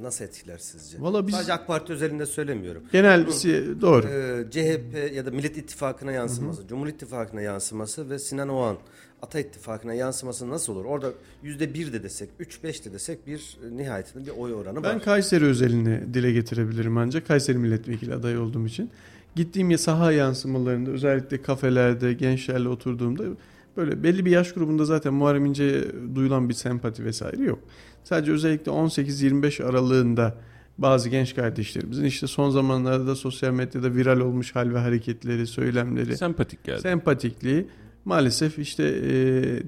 nasıl etkiler sizce? Valla biz- Sadece AK Parti özelinde söylemiyorum. Genel Bunun, si- doğru. e, CHP ya da Millet İttifakı'na yansıması, Cumhur İttifakı'na yansıması ve Sinan Oğan Ata İttifakı'na yansıması nasıl olur? Orada yüzde bir de desek, üç beş de desek bir e, nihayetinde bir oy oranı Ben var. Kayseri özelini dile getirebilirim ancak Kayseri milletvekili adayı olduğum için. Gittiğim ya saha yansımalarında özellikle kafelerde gençlerle oturduğumda böyle belli bir yaş grubunda zaten Muharrem İnce'ye duyulan bir sempati vesaire yok. Sadece özellikle 18-25 aralığında bazı genç kardeşlerimizin işte son zamanlarda sosyal medyada viral olmuş hal ve hareketleri, söylemleri, Sempatik geldi. sempatikliği maalesef işte e,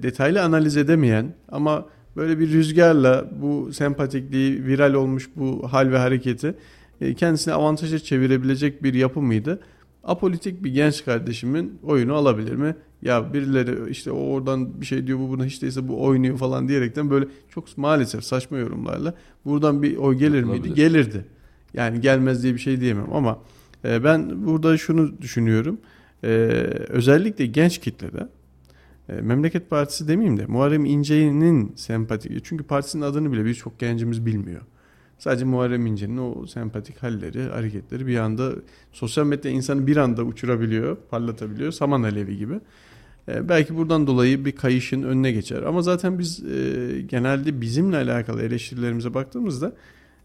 detaylı analiz edemeyen ama böyle bir rüzgarla bu sempatikliği viral olmuş bu hal ve hareketi e, kendisine avantaja çevirebilecek bir yapı mıydı? Apolitik bir genç kardeşimin oyunu alabilir mi? Ya birileri işte o oradan bir şey diyor bu buna hiç değilse bu oynuyor falan diyerekten böyle çok maalesef saçma yorumlarla buradan bir oy gelir miydi? Gelirdi. Yani gelmez diye bir şey diyemem ama e, ben burada şunu düşünüyorum. Ee, özellikle genç kitlede e, Memleket Partisi demeyeyim de Muharrem İnce'nin sempatik çünkü partisinin adını bile birçok gencimiz bilmiyor. Sadece Muharrem İnce'nin o sempatik halleri, hareketleri bir anda sosyal medya insanı bir anda uçurabiliyor, parlatabiliyor. Saman alevi gibi. E, belki buradan dolayı bir kayışın önüne geçer. Ama zaten biz e, genelde bizimle alakalı eleştirilerimize baktığımızda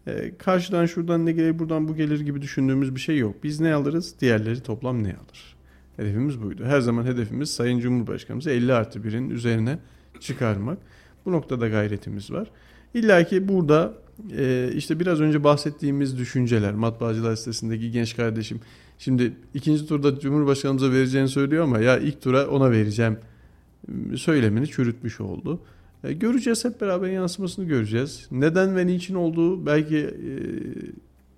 e, karşıdan şuradan ne gelir, buradan bu gelir gibi düşündüğümüz bir şey yok. Biz ne alırız, diğerleri toplam ne alır? Hedefimiz buydu. Her zaman hedefimiz Sayın Cumhurbaşkanımızı 50 artı 1'in üzerine çıkarmak. Bu noktada gayretimiz var. İlla ki burada e, işte biraz önce bahsettiğimiz düşünceler, matbaacılar sitesindeki genç kardeşim şimdi ikinci turda Cumhurbaşkanımıza vereceğini söylüyor ama ya ilk tura ona vereceğim söylemini çürütmüş oldu. E, göreceğiz hep beraber yansımasını göreceğiz. Neden ve niçin olduğu belki e,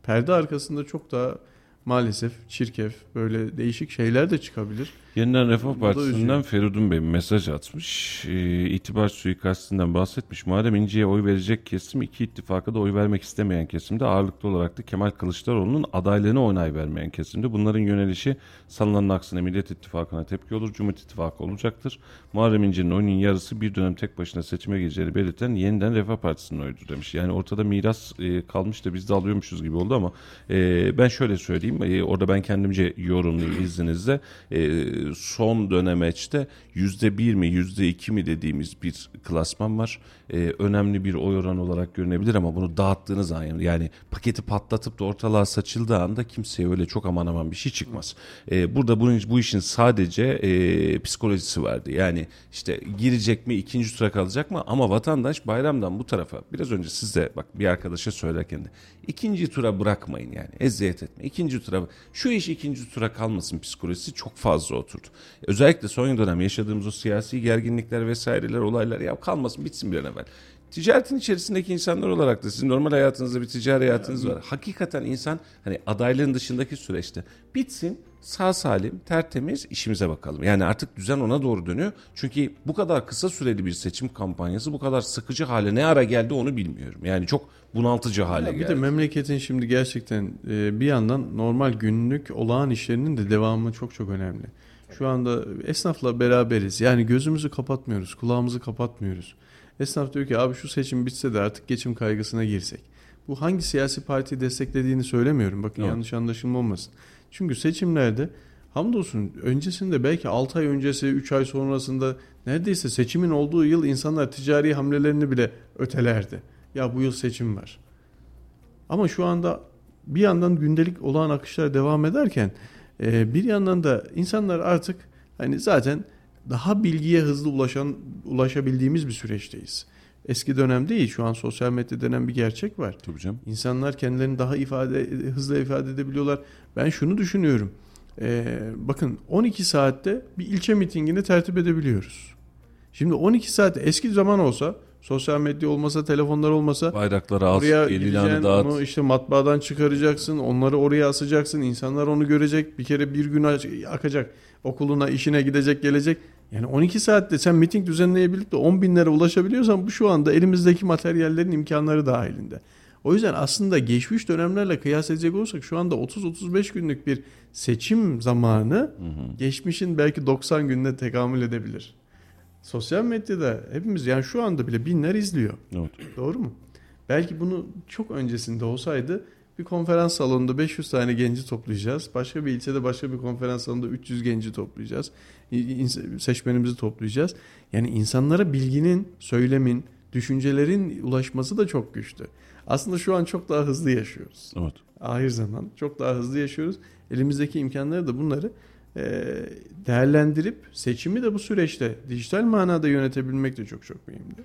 perde arkasında çok daha maalesef çirkef böyle değişik şeyler de çıkabilir. Yeniden Refah Partisi'nden. Feridun Bey mesaj atmış. Ee, itibar suikastinden bahsetmiş. Muharrem İnce'ye oy verecek kesim iki ittifaka da oy vermek istemeyen kesimde ağırlıklı olarak da Kemal Kılıçdaroğlu'nun adaylığına onay vermeyen kesimde. Bunların yönelişi sanılanın aksine Millet İttifakı'na tepki olur. Cumhur İttifakı olacaktır. Muharrem İnce'nin oyunun yarısı bir dönem tek başına seçime gireceğini belirten yeniden Refah Partisi'nin oyudur demiş. Yani ortada miras e, kalmış da biz de alıyormuşuz gibi oldu ama e, ben şöyle söyleyeyim. E, orada ben kendimce yorumlayayım izninizle. E, son dönemeçte yüzde bir mi yüzde iki mi dediğimiz bir klasman var. E, önemli bir oy oranı olarak görünebilir ama bunu dağıttığınız an yani paketi patlatıp da ortalığa saçıldığı anda kimseye öyle çok aman aman bir şey çıkmaz. E, burada bunun bu işin sadece e, psikolojisi vardı. Yani işte girecek mi ikinci tura kalacak mı ama vatandaş bayramdan bu tarafa biraz önce siz de bak bir arkadaşa söylerken de ikinci tura bırakmayın yani eziyet etme. İkinci tura şu iş ikinci tura kalmasın psikolojisi çok fazla oturdu. Özellikle son dönem yaşadığımız o siyasi gerginlikler vesaireler olaylar ya kalmasın bitsin bir an evvel. Ticaretin içerisindeki insanlar olarak da sizin normal hayatınızda bir ticari hayatınız var. Hakikaten insan hani adaylığın dışındaki süreçte bitsin sağ salim tertemiz işimize bakalım. Yani artık düzen ona doğru dönüyor. Çünkü bu kadar kısa süreli bir seçim kampanyası bu kadar sıkıcı hale ne ara geldi onu bilmiyorum. Yani çok bunaltıcı hale Ya bir geldi. de memleketin şimdi gerçekten e, bir yandan normal günlük olağan işlerinin de devamı çok çok önemli. Şu anda esnafla beraberiz. Yani gözümüzü kapatmıyoruz, kulağımızı kapatmıyoruz. Esnaf diyor ki abi şu seçim bitse de artık geçim kaygısına girsek. Bu hangi siyasi partiyi desteklediğini söylemiyorum. Bakın Evet. yanlış anlaşılma olmasın. Çünkü seçimlerde hamdolsun öncesinde belki 6 ay öncesi 3 ay sonrasında neredeyse seçimin olduğu yıl insanlar ticari hamlelerini bile ötelerdi. Ya bu yıl seçim var. Ama şu anda bir yandan gündelik olağan akışlar devam ederken e, bir yandan da insanlar artık hani zaten daha bilgiye hızlı ulaşan ulaşabildiğimiz bir süreçteyiz. Eski dönem değil şu an sosyal medya denen bir gerçek var. Tabii canım. İnsanlar kendilerini daha ifade hızlı ifade edebiliyorlar. Ben şunu düşünüyorum. Ee, bakın 12 saatte bir ilçe mitingini tertip edebiliyoruz. Şimdi 12 saat eski zaman olsa sosyal medya olmasa telefonlar olmasa Bayrakları as, el ilanı dağıt. onu işte matbaadan çıkaracaksın onları oraya asacaksın insanlar onu görecek bir kere bir gün akacak okuluna işine gidecek gelecek yani 12 saatte sen miting düzenleyebilip de 10 binlere ulaşabiliyorsan bu şu anda elimizdeki materyallerin imkanları dahilinde. O yüzden aslında geçmiş dönemlerle kıyas edecek olursak şu anda 30-35 günlük bir seçim zamanı geçmişin belki 90 gününe tekamül edebilir. Sosyal medyada hepimiz yani şu anda bile binler izliyor. Evet. Doğru mu? Belki bunu çok öncesinde olsaydı bir konferans salonunda 500 tane genci toplayacağız. Başka bir ilçede başka bir konferans salonunda 300 genci toplayacağız. Seçmenimizi toplayacağız. Yani insanlara bilginin, söylemin, düşüncelerin ulaşması da çok güçtü. Aslında şu an çok daha hızlı yaşıyoruz. Evet. Ahir zaman çok daha hızlı yaşıyoruz. Elimizdeki imkanları da bunları değerlendirip seçimi de bu süreçte dijital manada yönetebilmek de çok çok mühimdi.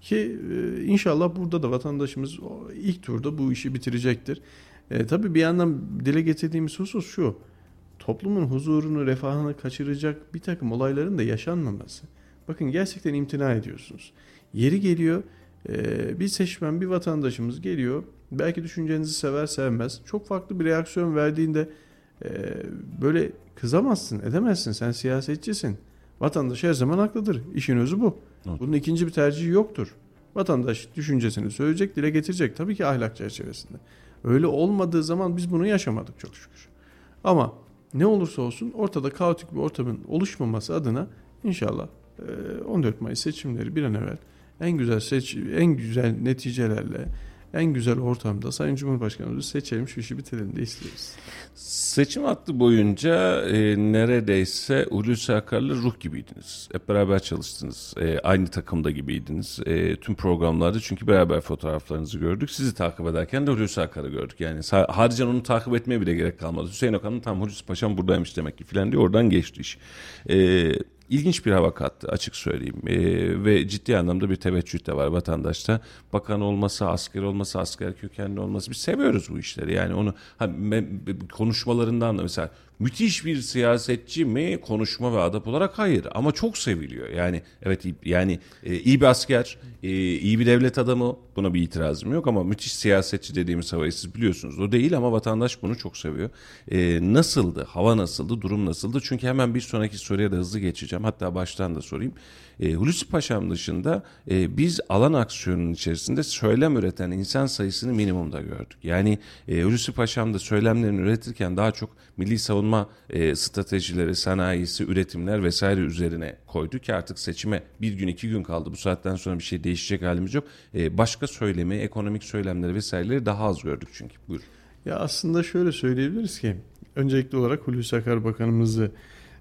Ki e, inşallah burada da vatandaşımız ilk turda bu işi bitirecektir. E, tabii bir yandan dile getirdiğimiz husus şu. Toplumun huzurunu, refahını kaçıracak bir takım olayların da yaşanmaması. Bakın gerçekten imtina ediyorsunuz. Yeri geliyor e, bir seçmen, bir vatandaşımız geliyor. Belki düşüncenizi sever sevmez. Çok farklı bir reaksiyon verdiğinde e, böyle kızamazsın, edemezsin. Sen siyasetçisin. Vatandaş her zaman haklıdır. İşin özü bu. Evet. Bunun ikinci bir tercihi yoktur. Vatandaş düşüncesini söyleyecek, dile getirecek. Tabii ki ahlak çerçevesinde. Öyle olmadığı zaman biz bunu yaşamadık çok şükür. Ama ne olursa olsun ortada kaotik bir ortamın oluşmaması adına inşallah e, 14 Mayıs seçimleri bir an evvel en güzel seç en güzel neticelerle en güzel ortamda Sayın Cumhurbaşkanımızı seçelim şu işi bitirelim de istiyoruz. Seçim hattı boyunca e, neredeyse Hulusi Akar'la ruh gibiydiniz. Hep beraber çalıştınız. E, aynı takımda gibiydiniz. E, tüm programlarda çünkü beraber fotoğraflarınızı gördük. Sizi takip ederken de Hulusi Akar'ı gördük. Yani harcan onu takip etmeye bile gerek kalmadı. Hüseyin Okan'ın tam Hulusi Paşam buradaymış demek ki filan diye oradan geçti iş. E, ilginç bir hava kattı açık söyleyeyim. E, ve ciddi anlamda bir teveccüh de var vatandaşta. Bakan olması, asker olması, asker kökenli olması. Biz seviyoruz bu işleri. Yani onu ha, me- konuşmalarından da mesela Müthiş bir siyasetçi mi konuşma ve adap olarak hayır ama çok seviliyor. Yani evet yani e, iyi bir asker, e, iyi bir devlet adamı buna bir itirazım yok ama müthiş siyasetçi dediğimiz havayı siz biliyorsunuz. O değil ama vatandaş bunu çok seviyor. E, nasıldı? Hava nasıldı? Durum nasıldı? Çünkü hemen bir sonraki soruya da hızlı geçeceğim. Hatta baştan da sorayım. E, Hulusi Paşam dışında e, biz alan aksiyonunun içerisinde söylem üreten insan sayısını minimumda gördük. Yani e, Hulusi Paşam da söylemlerini üretirken daha çok milli savunma e, stratejileri, sanayisi, üretimler vesaire üzerine koydu ki artık seçime bir gün iki gün kaldı. Bu saatten sonra bir şey değişecek halimiz yok. E, başka söylemi, ekonomik söylemleri vesaireleri daha az gördük çünkü. Buyur. Ya aslında şöyle söyleyebiliriz ki öncelikli olarak Hulusi Akar Bakanımızı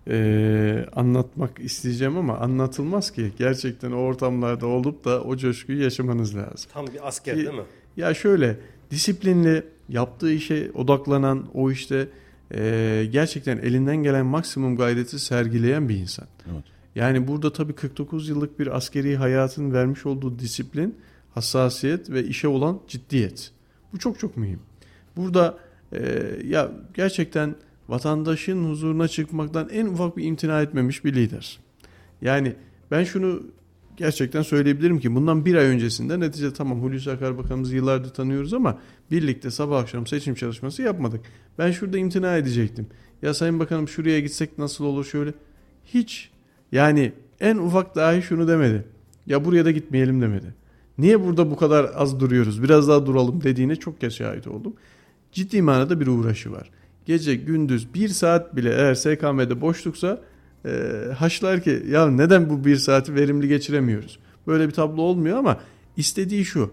e, anlatmak isteyeceğim ama anlatılmaz ki. Gerçekten o ortamlarda olup da o coşkuyu yaşamanız lazım. Tam bir asker değil mi? Ya şöyle disiplinli yaptığı işe odaklanan o işte e, gerçekten elinden gelen maksimum gayreti sergileyen bir insan. Evet. Yani burada tabii 49 yıllık bir askeri hayatın vermiş olduğu disiplin, hassasiyet ve işe olan ciddiyet. Bu çok çok mühim. Burada e, ya gerçekten vatandaşın huzuruna çıkmaktan en ufak bir imtina etmemiş bir lider. Yani ben şunu gerçekten söyleyebilirim ki bundan bir ay öncesinde netice tamam Hulusi Akar Bakanımızı yıllardır tanıyoruz ama birlikte sabah akşam seçim çalışması yapmadık. Ben şurada imtina edecektim. Ya Sayın Bakanım şuraya gitsek nasıl olur şöyle. Hiç yani en ufak dahi şunu demedi. Ya buraya da gitmeyelim demedi. Niye burada bu kadar az duruyoruz? Biraz daha duralım dediğine çok kez şahit oldum. Ciddi manada bir uğraşı var. Gece gündüz bir saat bile eğer SKM'de boşluksa e, haşlar ki ya neden bu bir saati verimli geçiremiyoruz? Böyle bir tablo olmuyor ama istediği şu.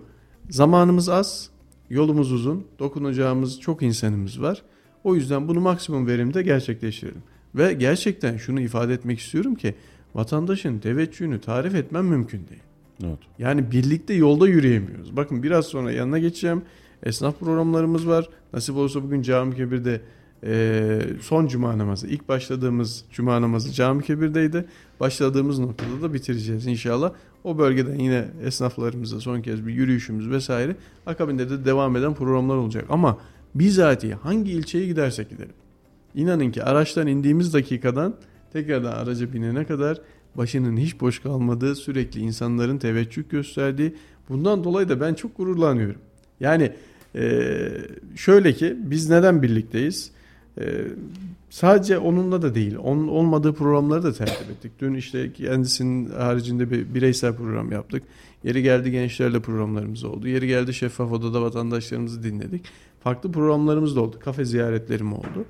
Zamanımız az, yolumuz uzun, dokunacağımız çok insanımız var. O yüzden bunu maksimum verimde gerçekleştirelim. Ve gerçekten şunu ifade etmek istiyorum ki vatandaşın teveccühünü tarif etmem mümkün değil. Evet. Yani birlikte yolda yürüyemiyoruz. Bakın biraz sonra yanına geçeceğim. Esnaf programlarımız var. Nasip olursa bugün Cami Kebir'de e, son cuma namazı. ilk başladığımız cuma namazı Cami Kebir'deydi. Başladığımız noktada da bitireceğiz inşallah. O bölgeden yine esnaflarımızla son kez bir yürüyüşümüz vesaire. Akabinde de devam eden programlar olacak. Ama bizatihi hangi ilçeye gidersek gidelim. İnanın ki araçtan indiğimiz dakikadan tekrardan araca binene kadar başının hiç boş kalmadığı, sürekli insanların teveccüh gösterdiği. Bundan dolayı da ben çok gururlanıyorum. Yani e, şöyle ki biz neden birlikteyiz? E, sadece onunla da değil, onun olmadığı programları da tertip ettik. Dün işte kendisinin haricinde bir bireysel program yaptık. Yeri geldi gençlerle programlarımız oldu. Yeri geldi şeffaf odada vatandaşlarımızı dinledik. Farklı programlarımız da oldu. Kafe ziyaretlerim oldu.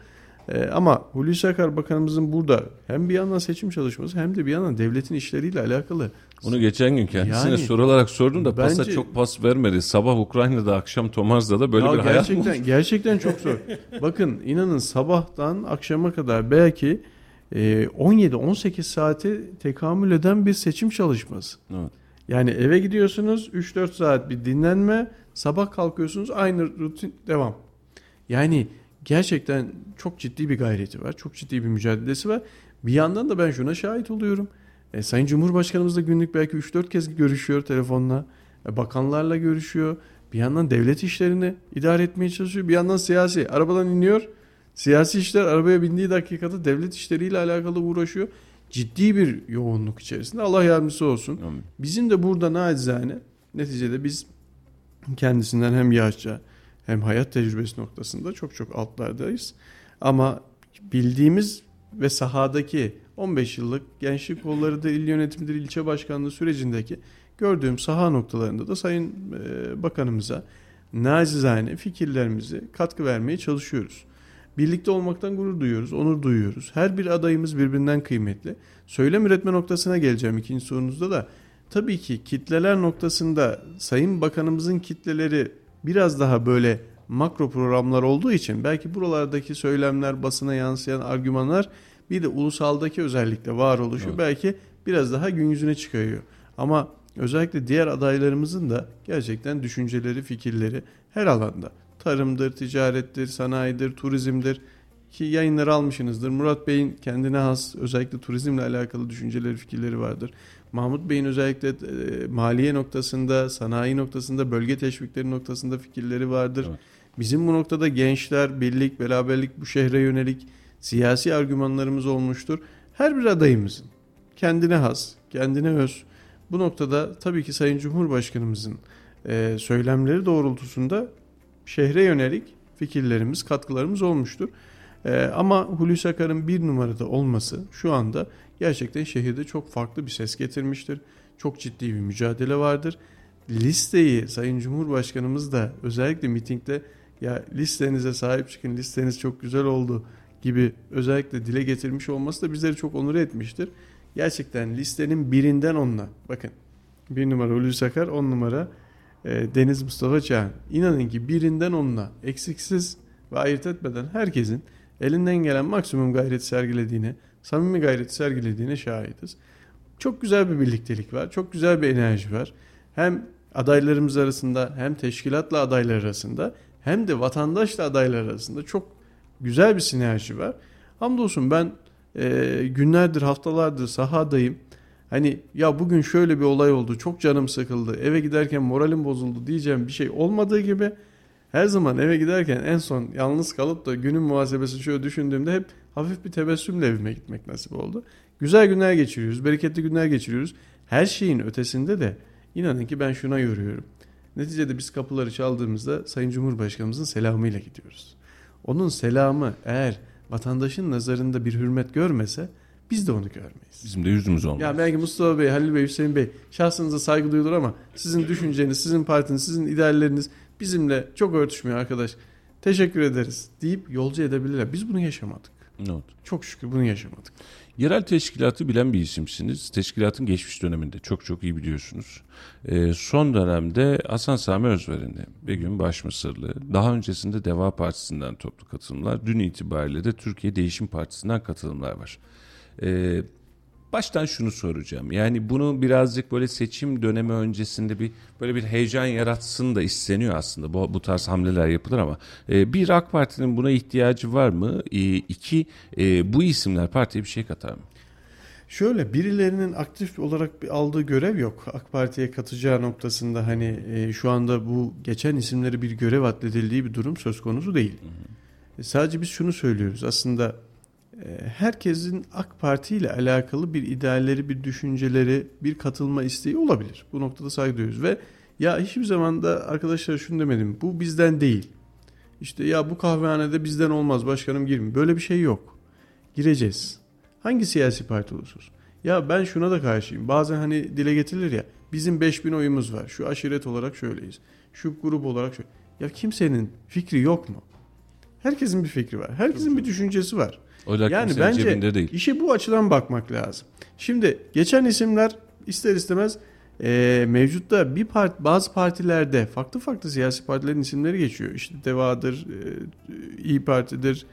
Ee, ama Hulusi Akar Bakanımızın burada hem bir yandan seçim çalışması hem de bir yandan devletin işleriyle alakalı. Onu geçen gün kendisine Yani- soru olarak sordum da pasa Bence- çok pas vermedi. Sabah Ukrayna'da akşam Tomarza'da böyle Ya bir hayat mı gerçekten gerçekten çok zor. Bakın inanın sabahtan akşama kadar belki e, 17-18 saate tekamül eden bir seçim çalışması. Evet. Yani eve gidiyorsunuz 3-4 saat bir dinlenme, sabah kalkıyorsunuz aynı rutin devam. Yani gerçekten çok ciddi bir gayreti var, çok ciddi bir mücadelesi var. Bir yandan da ben şuna şahit oluyorum. E, Sayın Cumhurbaşkanımız da günlük belki 3-4 kez görüşüyor telefonla. E, bakanlarla görüşüyor. Bir yandan devlet işlerini idare etmeye çalışıyor. Bir yandan siyasi. Arabadan iniyor. Siyasi işler arabaya bindiği dakikada devlet işleriyle alakalı uğraşıyor. Ciddi bir yoğunluk içerisinde. Allah yardımcısı olsun. Amin. Bizim de burada nacizane neticede biz kendisinden hem yaşça hem hayat tecrübesi noktasında çok çok altlardayız. Ama bildiğimiz ve sahadaki 15 yıllık gençlik kollarıdır, il yönetimidir, ilçe başkanlığı sürecindeki gördüğüm saha noktalarında da Sayın e, Bakanımıza nacizane fikirlerimizi katkı vermeye çalışıyoruz. Birlikte olmaktan gurur duyuyoruz, onur duyuyoruz. Her bir adayımız birbirinden kıymetli. Söylem üretme noktasına geleceğim ikinci sorunuzda da. Tabii ki kitleler noktasında Sayın Bakanımızın kitleleri biraz daha böyle makro programlar olduğu için belki buralardaki söylemler, basına yansıyan argümanlar bir de ulusaldaki özellikle varoluşu Evet. belki biraz daha gün yüzüne çıkıyor. Ama özellikle diğer adaylarımızın da gerçekten düşünceleri, fikirleri her alanda tarımdır, ticarettir, sanayidir, turizmdir ki yayınları almışsınızdır. Murat Bey'in kendine has özellikle turizmle alakalı düşünceleri, fikirleri vardır. Mahmut Bey'in özellikle e, maliye noktasında, sanayi noktasında, bölge teşvikleri noktasında fikirleri vardır. Evet. Bizim bu noktada gençler, birlik, beraberlik bu şehre yönelik siyasi argümanlarımız olmuştur. Her bir adayımızın kendine has, kendine öz. Bu noktada tabii ki Sayın Cumhurbaşkanımızın e, söylemleri doğrultusunda şehre yönelik fikirlerimiz, katkılarımız olmuştur. E, ama Hulusi Akar'ın bir numarada olması şu anda gerçekten şehirde çok farklı bir ses getirmiştir. Çok ciddi bir mücadele vardır. Listeyi Sayın Cumhurbaşkanımız da özellikle mitingde ya listenize sahip çıkın listeniz çok güzel oldu gibi özellikle dile getirmiş olması da bizleri çok onur etmiştir. Gerçekten listenin birinden onunla bakın bir numara Hulusi Akar on numara e, Deniz Mustafa Çağan. İnanın ki birinden onunla eksiksiz ve ayırt etmeden herkesin elinden gelen maksimum gayret sergilediğine, samimi gayret sergilediğine şahidiz. Çok güzel bir birliktelik var. Çok güzel bir enerji var. Hem adaylarımız arasında hem teşkilatla adaylar arasında hem de vatandaşla adaylar arasında çok güzel bir sinerji var. Hamdolsun ben e, günlerdir haftalardır sahadayım. Hani ya bugün şöyle bir olay oldu çok canım sıkıldı eve giderken moralim bozuldu diyeceğim bir şey olmadığı gibi her zaman eve giderken en son yalnız kalıp da günün muhasebesini şöyle düşündüğümde hep hafif bir tebessümle evime gitmek nasip oldu. Güzel günler geçiriyoruz, bereketli günler geçiriyoruz. Her şeyin ötesinde de inanın ki ben şuna yoruyorum. Neticede biz kapıları çaldığımızda Sayın Cumhurbaşkanımızın selamıyla gidiyoruz. Onun selamı eğer vatandaşın nazarında bir hürmet görmese biz de onu görmeyiz. Bizim de yüzümüz olmaz. Ya belki Mustafa Bey, Halil Bey, Hüseyin Bey şahsınıza saygı duyulur ama sizin düşünceniz, sizin partiniz, sizin idealleriniz bizimle çok örtüşmüyor arkadaş. Teşekkür ederiz deyip yolcu edebilirler. Biz bunu yaşamadık. Oldu? Çok şükür bunu yaşamadık. Yerel teşkilatı bilen bir isimsiniz. Teşkilatın geçmiş döneminde çok çok iyi biliyorsunuz. Ee, son dönemde Hasan Sami Özveren'i, Begüm Başmısırlı, daha öncesinde Deva Partisi'nden toplu katılımlar, dün itibariyle de Türkiye Değişim Partisi'nden katılımlar var. Ee, baştan şunu soracağım. Yani bunu birazcık böyle seçim dönemi öncesinde bir böyle bir heyecan yaratsın da isteniyor aslında. Bu, bu tarz hamleler yapılır ama e, bir AK Parti'nin buna ihtiyacı var mı? E, iki e, bu isimler partiye bir şey katar mı? Şöyle birilerinin aktif olarak bir aldığı görev yok. AK Parti'ye katacağı noktasında hani e, şu anda bu geçen isimleri bir görev atledildiği bir durum söz konusu değil. Hı hı. E, sadece biz şunu söylüyoruz. Aslında herkesin AK Parti ile alakalı bir idealleri, bir düşünceleri, bir katılma isteği olabilir. Bu noktada saygı duyuyoruz ve ya hiçbir zaman da arkadaşlar şunu demedim. Bu bizden değil. İşte ya bu kahvehanede bizden olmaz başkanım girmeyin. Böyle bir şey yok. Gireceğiz. Hangi siyasi parti olursunuz? Ya ben şuna da karşıyım. Bazen hani dile getirilir ya. Bizim 5000 oyumuz var. Şu aşiret olarak şöyleyiz. Şu grup olarak şöyle. Ya kimsenin fikri yok mu? Herkesin bir fikri var. Herkesin bir düşüncesi var. Oylar yani bence cebinde değil. işe bu açıdan bakmak lazım. Şimdi geçen isimler ister istemez e, mevcutta bir part, bazı partilerde farklı farklı siyasi partilerin isimleri geçiyor. İşte Deva'dır, e, İyi Parti'dir.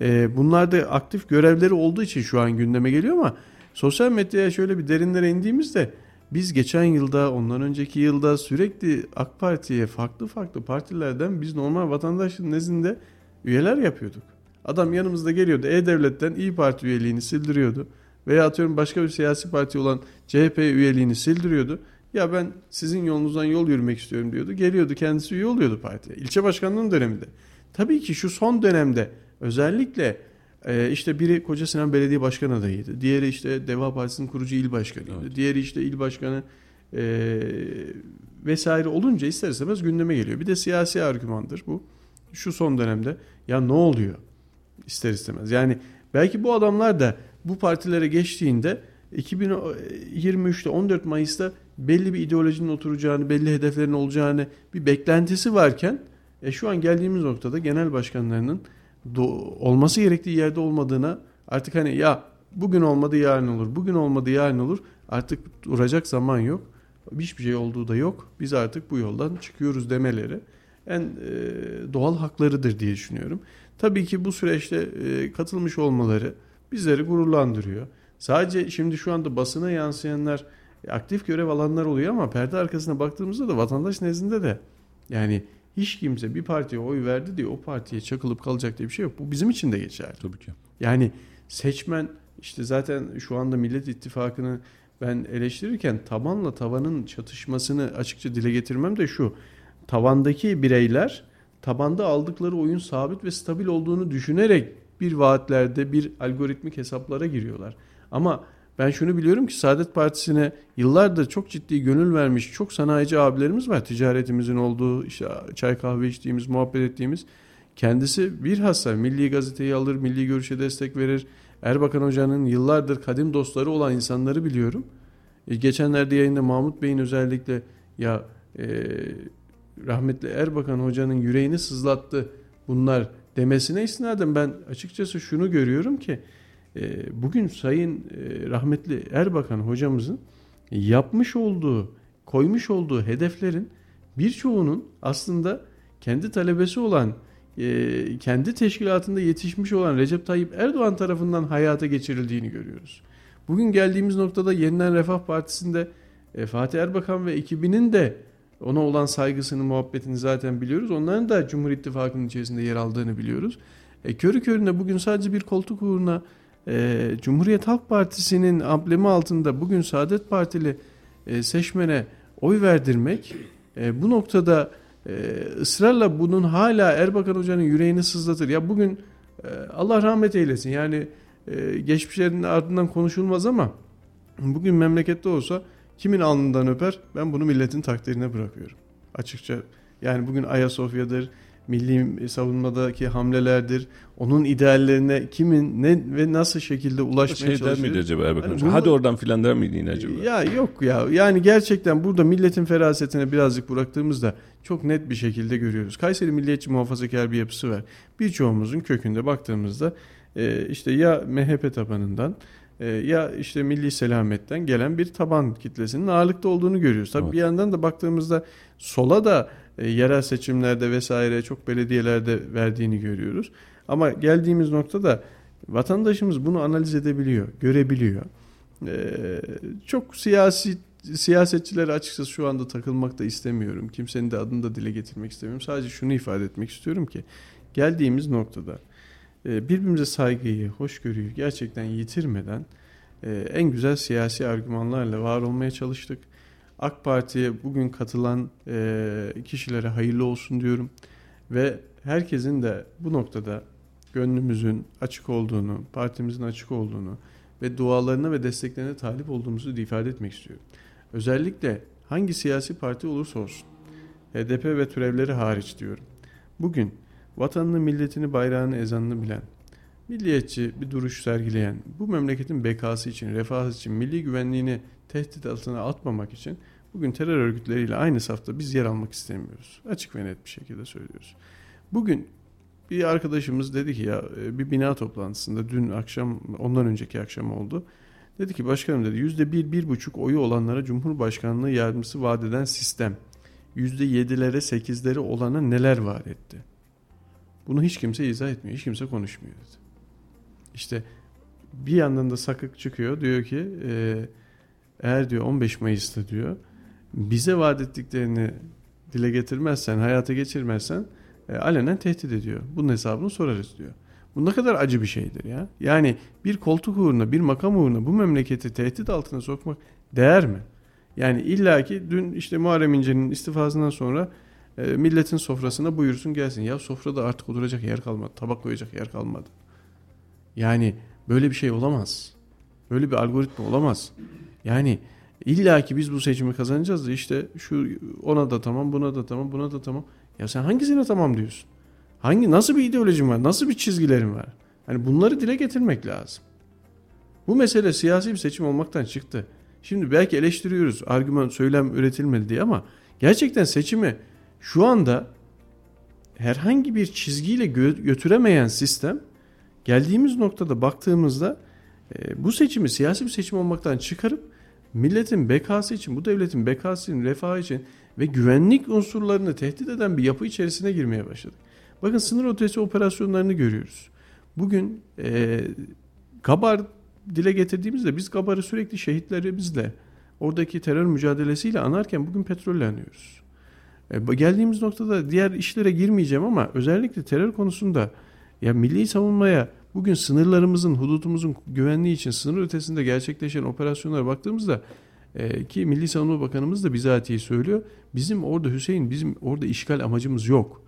E, bunlar da aktif görevleri olduğu için şu an gündeme geliyor ama sosyal medyaya şöyle bir derinlere indiğimizde biz geçen yılda, ondan önceki yılda sürekli AK Parti'ye farklı farklı partilerden biz normal vatandaşın nezdinde üyeler yapıyorduk. Adam yanımızda geliyordu. E-Devlet'ten İyi Parti üyeliğini sildiriyordu. Veya atıyorum başka bir siyasi parti olan CHP üyeliğini sildiriyordu. Ya ben sizin yolunuzdan yol yürümek istiyorum diyordu. Geliyordu kendisi üye oluyordu partiye. İlçe başkanlığının döneminde. Tabii ki şu son dönemde özellikle e, işte biri Koca Sinan Belediye Başkanı adayıydı. Diğeri işte Deva Partisi'nin kurucu il başkanıydı. Evet. Diğeri işte il başkanı e, vesaire olunca ister istemez gündeme geliyor. Bir de siyasi argümandır bu. Şu son dönemde ya ne oluyor? İster istemez. Yani belki bu adamlar da bu partilere geçtiğinde 2023'te 14 Mayıs'ta belli bir ideolojinin oturacağını, belli hedeflerin olacağını bir beklentisi varken e, şu an geldiğimiz noktada genel başkanlarının olması gerektiği yerde olmadığına artık hani ya bugün olmadı yarın olur, bugün olmadı yarın olur artık duracak zaman yok. Hiçbir şey olduğu da yok. Biz artık bu yoldan çıkıyoruz demeleri en e, doğal haklarıdır diye düşünüyorum. Tabii ki bu süreçte e, katılmış olmaları bizleri gururlandırıyor. Sadece şimdi şu anda basına yansıyanlar aktif görev alanlar oluyor ama perde arkasına baktığımızda da vatandaş nezdinde de yani hiç kimse bir partiye oy verdi diye o partiye çakılıp kalacak diye bir şey yok. Bu bizim için de geçerli. Tabii ki. Yani seçmen işte zaten şu anda Millet İttifakı'nı ben eleştirirken tabanla tavanın çatışmasını açıkça dile getirmem de şu. Tavandaki bireyler tabanda aldıkları oyun sabit ve stabil olduğunu düşünerek bir vaatlerde bir algoritmik hesaplara giriyorlar. Ama ben şunu biliyorum ki Saadet Partisi'ne yıllardır çok ciddi gönül vermiş çok sanayici abilerimiz var. Ticaretimizin olduğu, işte çay kahve içtiğimiz, muhabbet ettiğimiz. Kendisi bir hassa Milli Gazeteyi alır, Milli Görüş'e destek verir. Erbakan Hoca'nın yıllardır kadim dostları olan insanları biliyorum. E, geçenlerde yayında Mahmut Bey'in özellikle ya e, rahmetli Erbakan Hoca'nın yüreğini sızlattı bunlar demesine istinaden ben açıkçası şunu görüyorum ki e, bugün Sayın e, rahmetli Erbakan hocamızın yapmış olduğu, koymuş olduğu hedeflerin birçoğunun aslında kendi talebesi olan, e, kendi teşkilatında yetişmiş olan Recep Tayyip Erdoğan tarafından hayata geçirildiğini görüyoruz. Bugün geldiğimiz noktada Yeniden Refah Partisi'nde Fatih Erbakan ve ekibinin de ona olan saygısını, muhabbetini zaten biliyoruz. Onların da Cumhur İttifakı'nın içerisinde yer aldığını biliyoruz. E, körü körüne bugün sadece bir koltuk uğruna e, Cumhuriyet Halk Partisi'nin amblemi altında bugün Saadet Partili e, seçmene oy verdirmek e, bu noktada e, ısrarla bunun hala Erbakan Hoca'nın yüreğini sızlatır. Ya bugün e, Allah rahmet eylesin yani e, geçmişlerin ardından konuşulmaz ama bugün memlekette olsa kimin alnından öper ben bunu milletin takdirine bırakıyorum. Açıkça yani bugün Ayasofya'dır, milli savunmadaki hamlelerdir. Onun ideallerine kimin ne ve nasıl şekilde ulaşmaya şey çalışıyor. Şey der miydi acaba Erbakan hani Hadi oradan filan der miydi yine acaba? Ya yok ya. Yani gerçekten burada milletin ferasetine birazcık bıraktığımızda çok net bir şekilde görüyoruz. Kayseri milliyetçi muhafazakar bir yapısı var. Birçoğumuzun kökünde baktığımızda e, işte ya MHP tabanından ya işte milli selametten gelen bir taban kitlesinin ağırlıkta olduğunu görüyoruz. Tabii evet. bir yandan da baktığımızda sola da e, yerel seçimlerde vesaire çok belediyelerde verdiğini görüyoruz. Ama geldiğimiz noktada vatandaşımız bunu analiz edebiliyor, görebiliyor. E, çok siyasi siyasetçilere açıkçası şu anda takılmak da istemiyorum. Kimsenin de adını da dile getirmek istemiyorum. Sadece şunu ifade etmek istiyorum ki geldiğimiz noktada birbirimize saygıyı, hoşgörüyü gerçekten yitirmeden en güzel siyasi argümanlarla var olmaya çalıştık. AK Parti'ye bugün katılan e, kişilere hayırlı olsun diyorum. Ve herkesin de bu noktada gönlümüzün açık olduğunu, partimizin açık olduğunu ve dualarına ve desteklerine talip olduğumuzu ifade etmek istiyorum. Özellikle hangi siyasi parti olursa olsun, HDP ve türevleri hariç diyorum. Bugün vatanını, milletini, bayrağını, ezanını bilen, milliyetçi bir duruş sergileyen, bu memleketin bekası için, refahı için, milli güvenliğini tehdit altına atmamak için Bugün terör örgütleriyle aynı safta biz yer almak istemiyoruz. Açık ve net bir şekilde söylüyoruz. Bugün bir arkadaşımız dedi ki ya e, bir bina toplantısında dün akşam ondan önceki akşam oldu. Dedi ki başkanım dedi yüzde bir, bir buçuk oyu olanlara Cumhurbaşkanlığı yardımcısı vaat eden sistem yüzde yedilere sekizleri olana neler vaat etti? Bunu hiç kimse izah etmiyor, hiç kimse konuşmuyor dedi. İşte bir yandan da sakık çıkıyor diyor ki e, eğer diyor 15 Mayıs'ta diyor bize vaat ettiklerini dile getirmezsen, hayata geçirmezsen e, alenen tehdit ediyor. Bunun hesabını sorarız diyor. Bu ne kadar acı bir şeydir ya. Yani bir koltuk uğruna, bir makam uğruna bu memleketi tehdit altına sokmak değer mi? Yani illaki dün işte Muharrem İnce'nin istifasından sonra e, milletin sofrasına buyursun gelsin. Ya sofrada artık oturacak yer kalmadı. Tabak koyacak yer kalmadı. Yani böyle bir şey olamaz. Böyle bir algoritma olamaz. Yani İlla ki biz bu seçimi kazanacağız da işte şu ona da tamam, buna da tamam, buna da tamam. Ya sen hangisine tamam diyorsun? Hangi nasıl bir ideolojin var? Nasıl bir çizgilerin var? Hani bunları dile getirmek lazım. Bu mesele siyasi bir seçim olmaktan çıktı. Şimdi belki eleştiriyoruz argüman söylem üretilmedi diye ama gerçekten seçimi şu anda herhangi bir çizgiyle gö- götüremeyen sistem geldiğimiz noktada baktığımızda e, bu seçimi siyasi bir seçim olmaktan çıkarıp milletin bekası için, bu devletin bekası için, refahı için ve güvenlik unsurlarını tehdit eden bir yapı içerisine girmeye başladık. Bakın sınır ötesi operasyonlarını görüyoruz. Bugün e, Gabar dile getirdiğimizde biz Gabar'ı sürekli şehitlerimizle oradaki terör mücadelesiyle anarken bugün petrolle anıyoruz. E, geldiğimiz noktada diğer işlere girmeyeceğim ama özellikle terör konusunda ya milli savunmaya Bugün sınırlarımızın, hududumuzun güvenliği için sınır ötesinde gerçekleşen operasyonlara baktığımızda e, ki Milli Savunma Bakanımız da bizatihi söylüyor. Bizim orada Hüseyin, bizim orada işgal amacımız yok.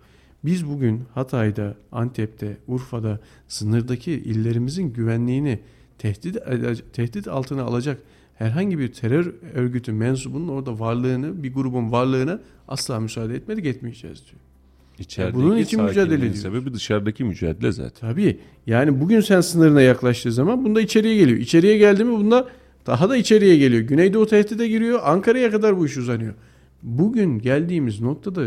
Biz bugün Hatay'da, Antep'te, Urfa'da sınırdaki illerimizin güvenliğini tehdit tehdit altına alacak herhangi bir terör örgütü mensubunun orada varlığını, bir grubun varlığına asla müsaade etmedik, etmeyeceğiz diyor. İçerideki bunun için mücadele ediyoruz. sebebi dışarıdaki mücadele zaten. Tabii. Yani bugün sen sınırına yaklaştığı zaman bunda içeriye geliyor. İçeriye geldi mi bunda daha da içeriye geliyor. Güneydoğu tehdide giriyor. Ankara'ya kadar bu iş uzanıyor. Bugün geldiğimiz noktada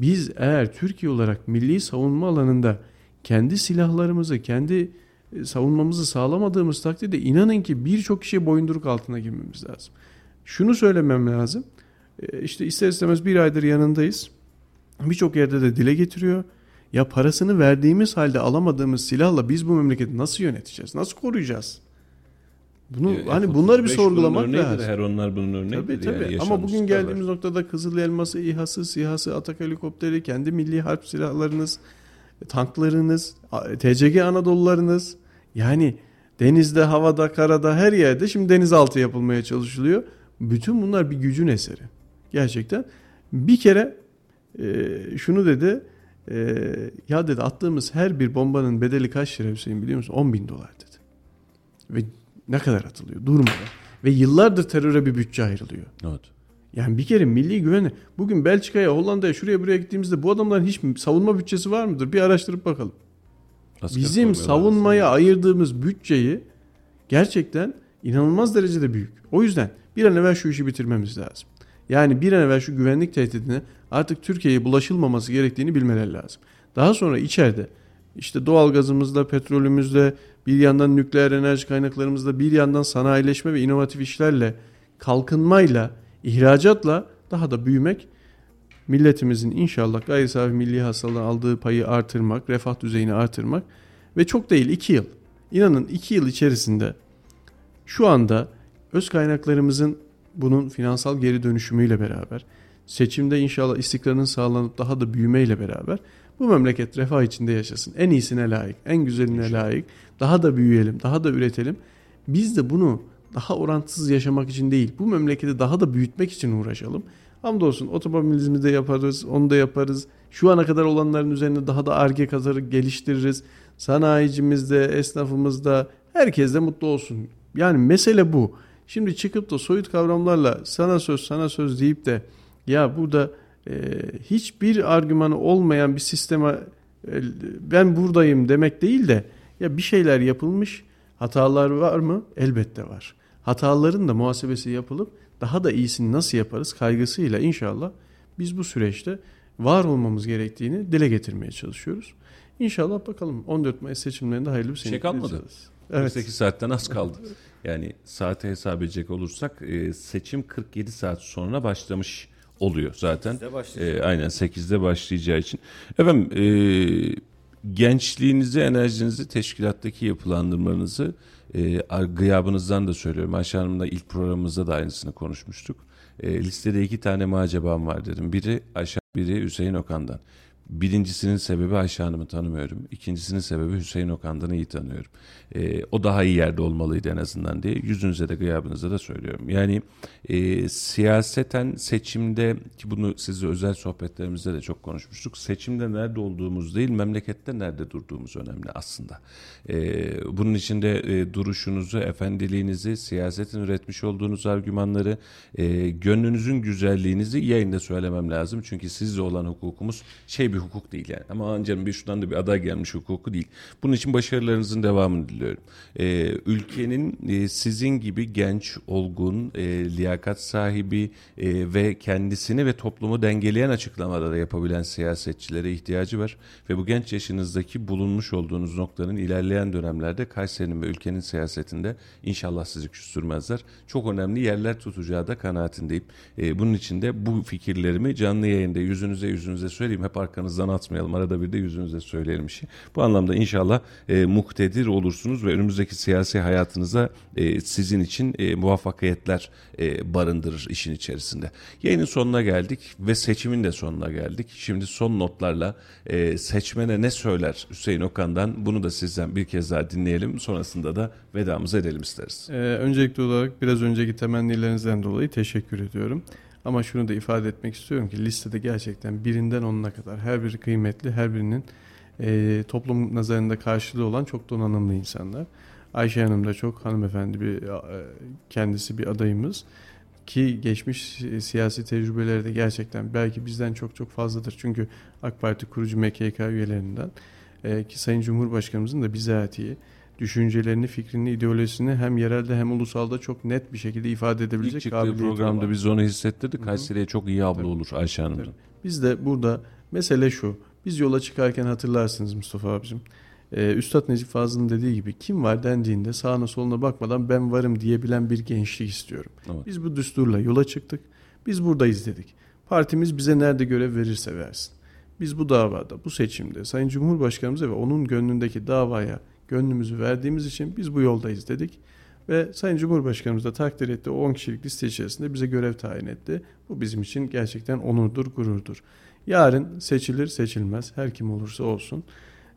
biz eğer Türkiye olarak milli savunma alanında kendi silahlarımızı, kendi savunmamızı sağlamadığımız takdirde inanın ki birçok kişiye boyunduruk altına girmemiz lazım. Şunu söylemem lazım. E, işte ister istemez bir aydır yanındayız. Birçok yerde de dile getiriyor. Ya parasını verdiğimiz halde alamadığımız silahla biz bu memleketi nasıl yöneteceğiz? Nasıl koruyacağız? Bunu E, hani bunları bir F-35 sorgulamak bunun lazım. Her onlar bunun örneğidir. Tabii tabii. Yani Ama bugün geldiğimiz var. noktada Kızıl Elması, İHA'sı, SİHA'sı, Atak helikopteri, kendi milli harp silahlarınız, tanklarınız, TCG Anadolularınız yani denizde, havada, karada her yerde şimdi denizaltı yapılmaya çalışılıyor. Bütün bunlar bir gücün eseri. Gerçekten. Bir kere e, şunu dedi e, ya dedi attığımız her bir bombanın bedeli kaç lira Hüseyin biliyor musun? 10 bin dolar dedi. Ve ne kadar atılıyor durmadan. Ve yıllardır teröre bir bütçe ayrılıyor. Evet. Yani bir kere milli güveni bugün Belçika'ya, Hollanda'ya, şuraya buraya gittiğimizde bu adamların hiç savunma bütçesi var mıdır? Bir araştırıp bakalım. Asker Bizim savunmaya ayırdığımız bütçeyi gerçekten inanılmaz derecede büyük. O yüzden bir an evvel şu işi bitirmemiz lazım. Yani bir an evvel şu güvenlik tehdidine artık Türkiye'ye bulaşılmaması gerektiğini bilmeleri lazım. Daha sonra içeride işte doğalgazımızda, petrolümüzde, bir yandan nükleer enerji kaynaklarımızda, bir yandan sanayileşme ve inovatif işlerle, kalkınmayla, ihracatla daha da büyümek milletimizin inşallah gayri safi milli hasıladan aldığı payı artırmak, refah düzeyini artırmak ve çok değil 2 yıl. İnanın 2 yıl içerisinde şu anda öz kaynaklarımızın bunun finansal geri dönüşümüyle beraber seçimde inşallah istikrarın sağlanıp daha da büyümeyle beraber bu memleket refah içinde yaşasın. En iyisine layık, en güzeline layık. Daha da büyüyelim, daha da üretelim. Biz de bunu daha orantısız yaşamak için değil, bu memleketi daha da büyütmek için uğraşalım. Hamdolsun otomobilizmi de yaparız, onu da yaparız. Şu ana kadar olanların üzerine daha da arge kazarı geliştiririz. Sanayicimizde, esnafımızda, herkes de mutlu olsun. Yani mesele bu. Şimdi çıkıp da soyut kavramlarla sana söz sana söz deyip de ya burada e, hiçbir argümanı olmayan bir sisteme e, ben buradayım demek değil de ya bir şeyler yapılmış hatalar var mı? Elbette var. Hataların da muhasebesi yapılıp daha da iyisini nasıl yaparız kaygısıyla inşallah biz bu süreçte var olmamız gerektiğini dile getirmeye çalışıyoruz. İnşallah bakalım 14 Mayıs seçimlerinde hayırlı bir şey sene kalmadı. geçireceğiz. 48 saatten az kaldı. Yani saate hesap edecek olursak e, seçim 47 saat sonra başlamış oluyor zaten. 8'de başlayacak. E, aynen 8'de başlayacağı için. Efendim e, gençliğinizi, enerjinizi, teşkilattaki yapılandırmanızı e, gıyabınızdan da söylüyorum. Ayşe Hanım'la ilk programımızda da aynısını konuşmuştuk. E, listede iki tane macebam var dedim. Biri Ayşe, biri Hüseyin Okan'dan. Birincisinin sebebi Ayşe tanımıyorum. İkincisinin sebebi Hüseyin Okan'dan iyi tanıyorum. E, o daha iyi yerde olmalıydı en azından diye yüzünüze de gıyabınıza da söylüyorum. Yani e, siyaseten seçimde ki bunu sizle özel sohbetlerimizde de çok konuşmuştuk. Seçimde nerede olduğumuz değil memlekette nerede durduğumuz önemli aslında. E, bunun içinde e, duruşunuzu, efendiliğinizi, siyasetin üretmiş olduğunuz argümanları, e, gönlünüzün güzelliğinizi yayında söylemem lazım. Çünkü sizle olan hukukumuz şey bir hukuk değil yani. Ama canım bir şuradan da bir aday gelmiş hukuku değil. Bunun için başarılarınızın devamını diliyorum. Ee, ülkenin e, sizin gibi genç, olgun, e, liyakat sahibi e, ve kendisini ve toplumu dengeleyen açıklamaları yapabilen siyasetçilere ihtiyacı var. Ve bu genç yaşınızdaki bulunmuş olduğunuz noktanın ilerleyen dönemlerde Kayseri'nin ve ülkenin siyasetinde inşallah sizi küstürmezler. Çok önemli yerler tutacağı da kanaatindeyim. E, bunun için de bu fikirlerimi canlı yayında yüzünüze yüzünüze söyleyeyim. Hep arkanızdan atmayalım. Arada bir de yüzünüze söyleyelim işi. Bu anlamda inşallah e, muktedir olursunuz ve önümüzdeki siyasi hayatınıza e, sizin için e, muvaffakiyetler e, barındırır işin içerisinde. Yayının sonuna geldik ve seçimin de sonuna geldik. Şimdi son notlarla e, seçmene ne söyler Hüseyin Okan'dan bunu da sizden bir kez daha dinleyelim. Sonrasında da vedamızı edelim isteriz. Ee, öncelikli olarak biraz önceki temennilerinizden dolayı teşekkür ediyorum. Ama şunu da ifade etmek istiyorum ki listede gerçekten birinden onuna kadar her biri kıymetli, her birinin e, toplum nazarında karşılığı olan çok donanımlı insanlar. Ayşe Hanım da çok hanımefendi bir e, kendisi bir adayımız ki geçmiş siyasi tecrübeleri de gerçekten belki bizden çok çok fazladır. Çünkü AK Parti kurucu MKK üyelerinden e, ki Sayın Cumhurbaşkanımızın da bizatihi düşüncelerini, fikrini, ideolojisini hem yerelde hem ulusalda çok net bir şekilde ifade edebilecek İlk çıktığı programda olan. biz onu hissettirdik. Kayseri'ye çok iyi abla olur Ayşe Hanım'ın. Tabii. Biz de burada mesele şu. Biz yola çıkarken hatırlarsınız Mustafa abicim. Ee, Üstad Necip Fazıl'ın dediği gibi kim var dendiğinde sağına soluna bakmadan ben varım diyebilen bir gençlik istiyorum. Evet. Biz bu düsturla yola çıktık. Biz buradayız dedik. Partimiz bize nerede görev verirse versin. Biz bu davada, bu seçimde Sayın Cumhurbaşkanımıza ve onun gönlündeki davaya gönlümüzü verdiğimiz için biz bu yoldayız dedik. Ve Sayın Cumhurbaşkanımız da takdir etti. O 10 kişilik liste içerisinde bize görev tayin etti. Bu bizim için gerçekten onurdur, gururdur. Yarın seçilir, seçilmez. Her kim olursa olsun.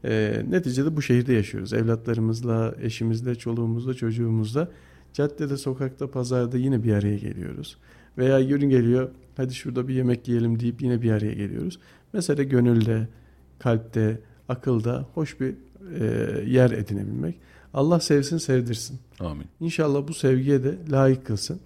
Ee, neticede bu şehirde yaşıyoruz. Evlatlarımızla, eşimizle, çoluğumuzla, çocuğumuzla. Caddede, sokakta, pazarda yine bir araya geliyoruz. Veya gün geliyor, hadi şurada bir yemek yiyelim deyip yine bir araya geliyoruz. Mesela gönülde, kalpte, akılda hoş bir e, yer edinebilmek. Allah sevsin, sevdirsin. Amin. İnşallah bu sevgiye de layık kılsın.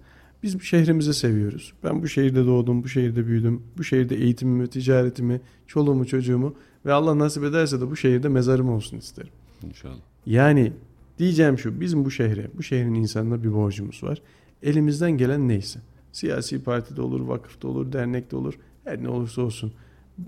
Biz şehrimizi seviyoruz. Ben bu şehirde doğdum, bu şehirde büyüdüm. Bu şehirde eğitimimi, ticaretimi, çoluğumu, çocuğumu ve Allah nasip ederse de bu şehirde mezarım olsun isterim. İnşallah. Yani diyeceğim şu, bizim bu şehre, bu şehrin insanına bir borcumuz var. Elimizden gelen neyse. Siyasi partide olur, vakıfta olur, dernekte olur, her ne olursa olsun.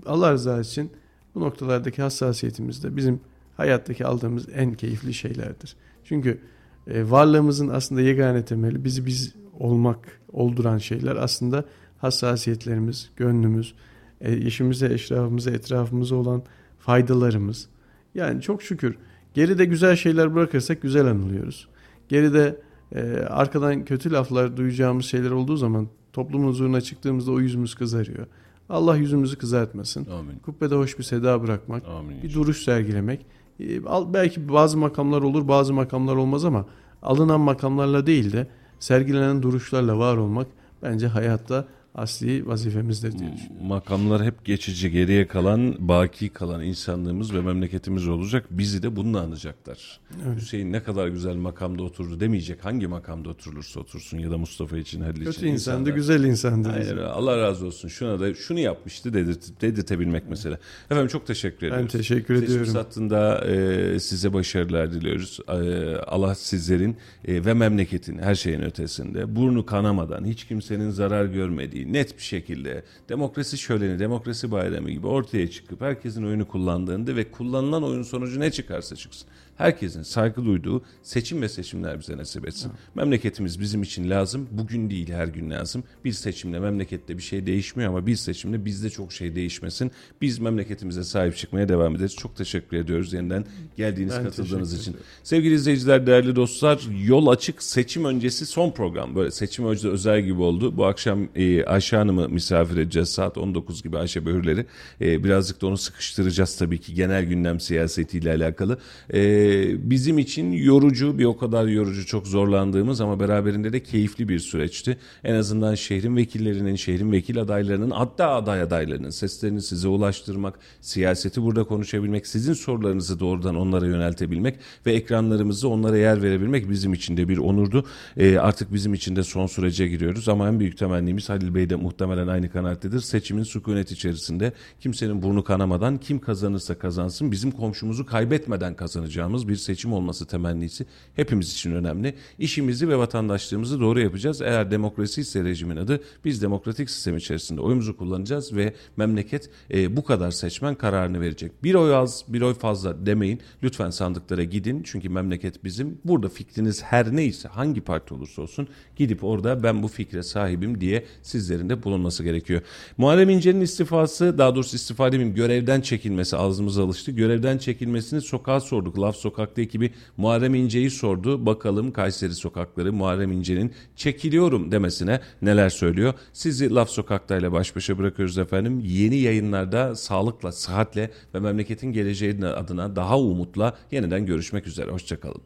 Allah rızası için bu noktalardaki hassasiyetimiz de bizim hayattaki aldığımız en keyifli şeylerdir. Çünkü e, varlığımızın aslında yegane temeli bizi biz olmak, olduran şeyler aslında hassasiyetlerimiz, gönlümüz, e, işimize, eşrafımıza, etrafımıza olan faydalarımız. Yani çok şükür geride güzel şeyler bırakırsak güzel anılıyoruz. Geride e, arkadan kötü laflar duyacağımız şeyler olduğu zaman toplumun huzuruna çıktığımızda o yüzümüz kızarıyor. Allah yüzümüzü kızartmasın. Amin. Kubbede hoş bir seda bırakmak, Amin. bir duruş sergilemek. E, al- belki bazı makamlar olur, bazı makamlar olmaz ama alınan makamlarla değil de sergilenen duruşlarla var olmak bence hayatta asli vazifemizdir diye düşünüyorum. Makamlar hep geçici, geriye kalan, baki kalan insanlığımız ve memleketimiz olacak. Bizi de bununla anacaklar. Hüseyin ne kadar güzel makamda oturdu demeyecek. Hangi makamda oturulursa otursun ya da Mustafa için, Halil için. Kötü insandı, insanlar- güzel insandı. Öyle. Allah razı olsun. Şuna da şunu yapmıştı dedirt, dedirtebilmek mesela. Efendim çok teşekkür ediyoruz. teşekkür Seçim ediyorum. hattında e, size başarılar diliyoruz. E, Allah sizlerin e, ve memleketin her şeyin ötesinde burnu kanamadan hiç kimsenin zarar görmediği net bir şekilde demokrasi şöleni, demokrasi bayramı gibi ortaya çıkıp herkesin oyunu kullandığında ve kullanılan oyun sonucu ne çıkarsa çıksın. Herkesin saygı duyduğu seçim ve seçimler bize nasip etsin. Memleketimiz bizim için lazım. Bugün değil her gün lazım. Bir seçimle memlekette bir şey değişmiyor ama bir seçimle bizde çok şey değişmesin. Biz memleketimize sahip çıkmaya devam ederiz. Çok teşekkür ediyoruz yeniden geldiğiniz Ben katıldığınız için. Sevgili izleyiciler, değerli dostlar, yol açık seçim öncesi son program. Böyle seçim öncesi özel gibi oldu. Bu akşam e, Ayşe Hanım'ı misafir edeceğiz. Saat 19 gibi Ayşe Böhürleri. E, birazcık da onu sıkıştıracağız tabii ki genel gündem siyasetiyle alakalı. E, bizim için yorucu, bir o kadar yorucu, çok zorlandığımız ama beraberinde de keyifli bir süreçti. En azından şehrin vekillerinin, şehrin vekil adaylarının, hatta aday adaylarının seslerini size ulaştırmak, siyaseti burada konuşabilmek, sizin sorularınızı doğrudan onlara yöneltebilmek ve ekranlarımızı onlara yer verebilmek bizim için de bir onurdu. Ee, artık bizim için de son sürece giriyoruz ama en büyük temennimiz Halil Bey de muhtemelen aynı kanaattedir. Seçimin sükunet içerisinde kimsenin burnu kanamadan kim kazanırsa kazansın bizim komşumuzu kaybetmeden kazanacağımız bir seçim olması temennisi hepimiz için önemli. İşimizi ve vatandaşlığımızı doğru yapacağız. Eğer demokrasi ise rejimin adı biz demokratik sistem içerisinde oyumuzu kullanacağız ve memleket e, bu kadar seçmen kararını verecek. Bir oy az bir oy fazla demeyin. Lütfen sandıklara gidin çünkü memleket bizim. Burada fikriniz her neyse hangi parti olursa olsun gidip orada ben bu fikre sahibim diye sizlerin de bulunması gerekiyor. Muharrem İnce'nin istifası daha doğrusu istifa demeyeyim görevden çekilmesi ağzımıza alıştı. Görevden çekilmesini sokağa sorduk. Laf Sokak'ta ekibi Muharrem İnce'yi sordu. Bakalım Kayseri sokakları Muharrem İnce'nin çekiliyorum demesine neler söylüyor. Sizi Laf Sokak'ta ile baş başa bırakıyoruz efendim. Yeni yayınlarda sağlıkla, sıhhatle ve memleketin geleceği adına daha umutla yeniden görüşmek üzere. Hoşçakalın.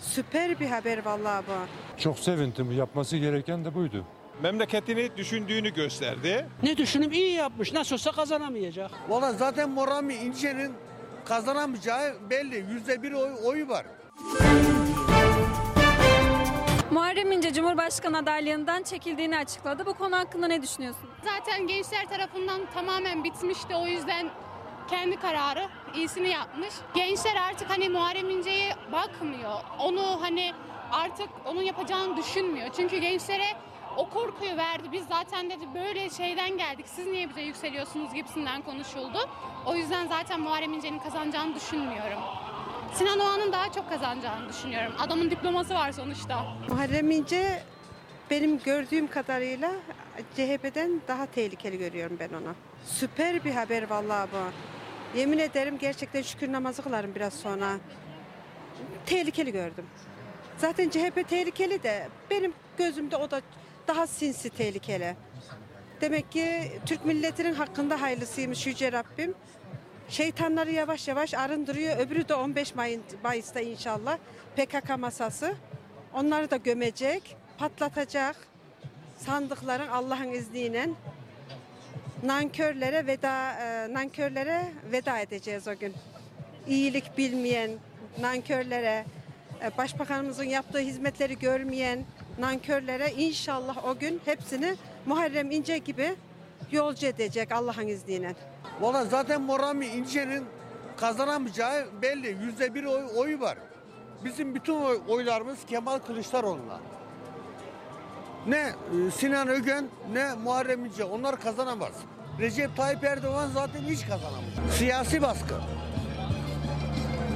Süper bir haber vallahi bu. Çok sevindim. Yapması gereken de buydu. memleketini düşündüğünü gösterdi. Ne düşünüm iyi yapmış. Nasıl olsa kazanamayacak. Valla zaten Morami İnce'nin kazanamayacağı belli. Yüzde bir oy, oyu var. Muharrem İnce Cumhurbaşkanı adaylığından çekildiğini açıkladı. Bu konu hakkında ne düşünüyorsunuz? Zaten gençler tarafından tamamen bitmişti. O yüzden kendi kararı iyisini yapmış. Gençler artık hani Muharrem İnce'ye bakmıyor. Onu hani artık onun yapacağını düşünmüyor. Çünkü gençlere o korkuyu verdi. Biz zaten dedi böyle şeyden geldik. Siz niye bize yükseliyorsunuz gibisinden konuşuldu. O yüzden zaten Muharrem İnce'nin kazanacağını düşünmüyorum. Sinan Oğan'ın daha çok kazanacağını düşünüyorum. Adamın diploması var sonuçta. Muharrem İnce benim gördüğüm kadarıyla CHP'den daha tehlikeli görüyorum ben onu. Süper bir haber vallahi bu. Yemin ederim gerçekten şükür namazı kılarım biraz sonra. Tehlikeli gördüm. Zaten CHP tehlikeli de benim gözümde o da daha sinsi tehlikeli. Demek ki Türk milletinin hakkında hayırlısıymış Yüce Rabbim. Şeytanları yavaş yavaş arındırıyor. Öbürü de 15 Mayın- Mayıs'ta inşallah PKK masası. Onları da gömecek, patlatacak. Sandıkların Allah'ın izniyle nankörlere veda e, nankörlere veda edeceğiz o gün. İyilik bilmeyen nankörlere, e, başbakanımızın yaptığı hizmetleri görmeyen nankörlere inşallah o gün hepsini Muharrem İnce gibi yolcu edecek Allah'ın izniyle. Valla zaten Morami İnce'nin kazanamayacağı belli. Yüzde bir oy, oyu var. Bizim bütün oy- oylarımız Kemal Kılıçdaroğlu'na. Ne e, Sinan Ögen ne Muharrem İnce onlar kazanamaz. Recep Tayyip Erdoğan zaten hiç kazanamaz. Siyasi baskı.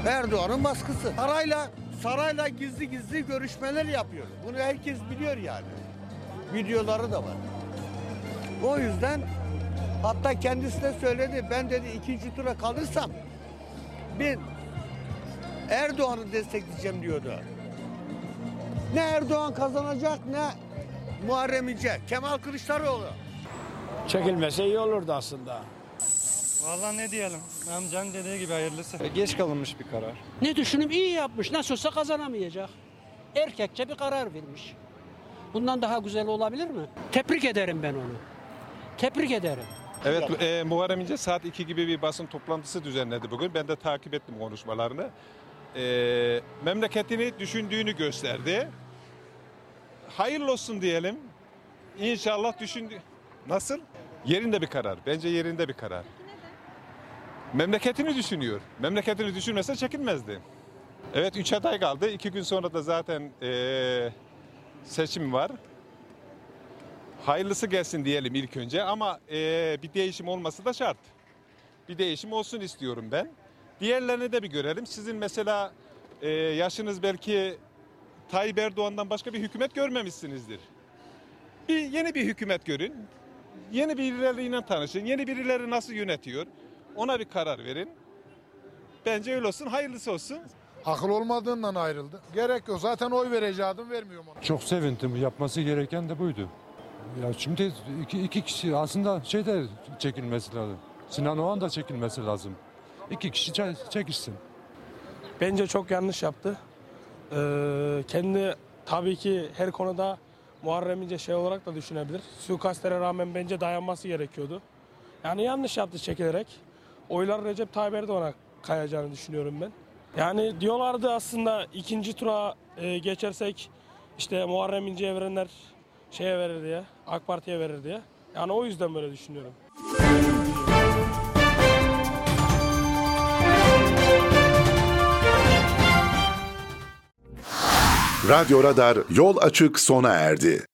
Erdoğan'ın baskısı. Sarayla sarayla gizli gizli görüşmeler yapıyor. Bunu herkes biliyor yani. Videoları da var. O yüzden hatta kendisi de söyledi. Ben dedi ikinci tura kalırsam ben Erdoğan'ı destekleyeceğim diyordu. Ne Erdoğan kazanacak ne Muharrem İnce. Kemal Kılıçdaroğlu. Çekilmese iyi olurdu aslında. Vallahi ne diyelim? Amcanın dediği gibi hayırlısı. Geç kalınmış bir karar. Ne düşünüm iyi yapmış. Nasıl olsa kazanamayacak. Erkekçe bir karar vermiş. Bundan daha güzel olabilir mi? Tebrik ederim ben onu. Tebrik ederim. Evet, e, Muharrem İnce saat 2 gibi bir basın toplantısı düzenledi bugün. Ben de takip ettim konuşmalarını. E, memleketini düşündüğünü gösterdi. Hayırlı olsun diyelim. İnşallah düşündü. Nasıl? Yerinde bir karar. Bence yerinde bir karar. Memleketini düşünüyor. Memleketini düşünmese çekinmezdi. Evet 3 aday kaldı. 2 gün sonra da zaten e, seçim var. Hayırlısı gelsin diyelim ilk önce ama eee, bir değişim olması da şart. Bir değişim olsun istiyorum ben. Diğerlerini de bir görelim. Sizin mesela eee, yaşınız belki Tayyip Erdoğan'dan başka bir hükümet görmemişsinizdir. Bir yeni bir hükümet görün. Yeni birileriyle tanışın. Yeni birileri nasıl yönetiyor? Ona bir karar verin. Bence öyle olsun. Hayırlısı olsun. Akıl olmadığından ayrıldı. Gerek yok. Zaten oy vereceğim vermiyorum ona. Çok sevindim. Yapması gereken de buydu. Ya şimdi iki, iki kişi aslında şey de çekilmesi lazım. Sinan Oğan da çekilmesi lazım. İki kişi çe- çekişsin. Bence çok yanlış yaptı. Ee, kendi tabii ki her konuda Muharrem İnce şey olarak da düşünebilir. Suikastlere rağmen bence dayanması gerekiyordu. Yani yanlış yaptı çekilerek. Oylar Recep Tayyip Erdoğan'a kayacağını düşünüyorum ben. Yani diyorlardı aslında ikinci tura e, geçersek işte Muharrem İnce'ye verenler şeye verir diye, AK Parti'ye verir diye. Yani o yüzden böyle düşünüyorum. Radyo Radar yol açık sona erdi.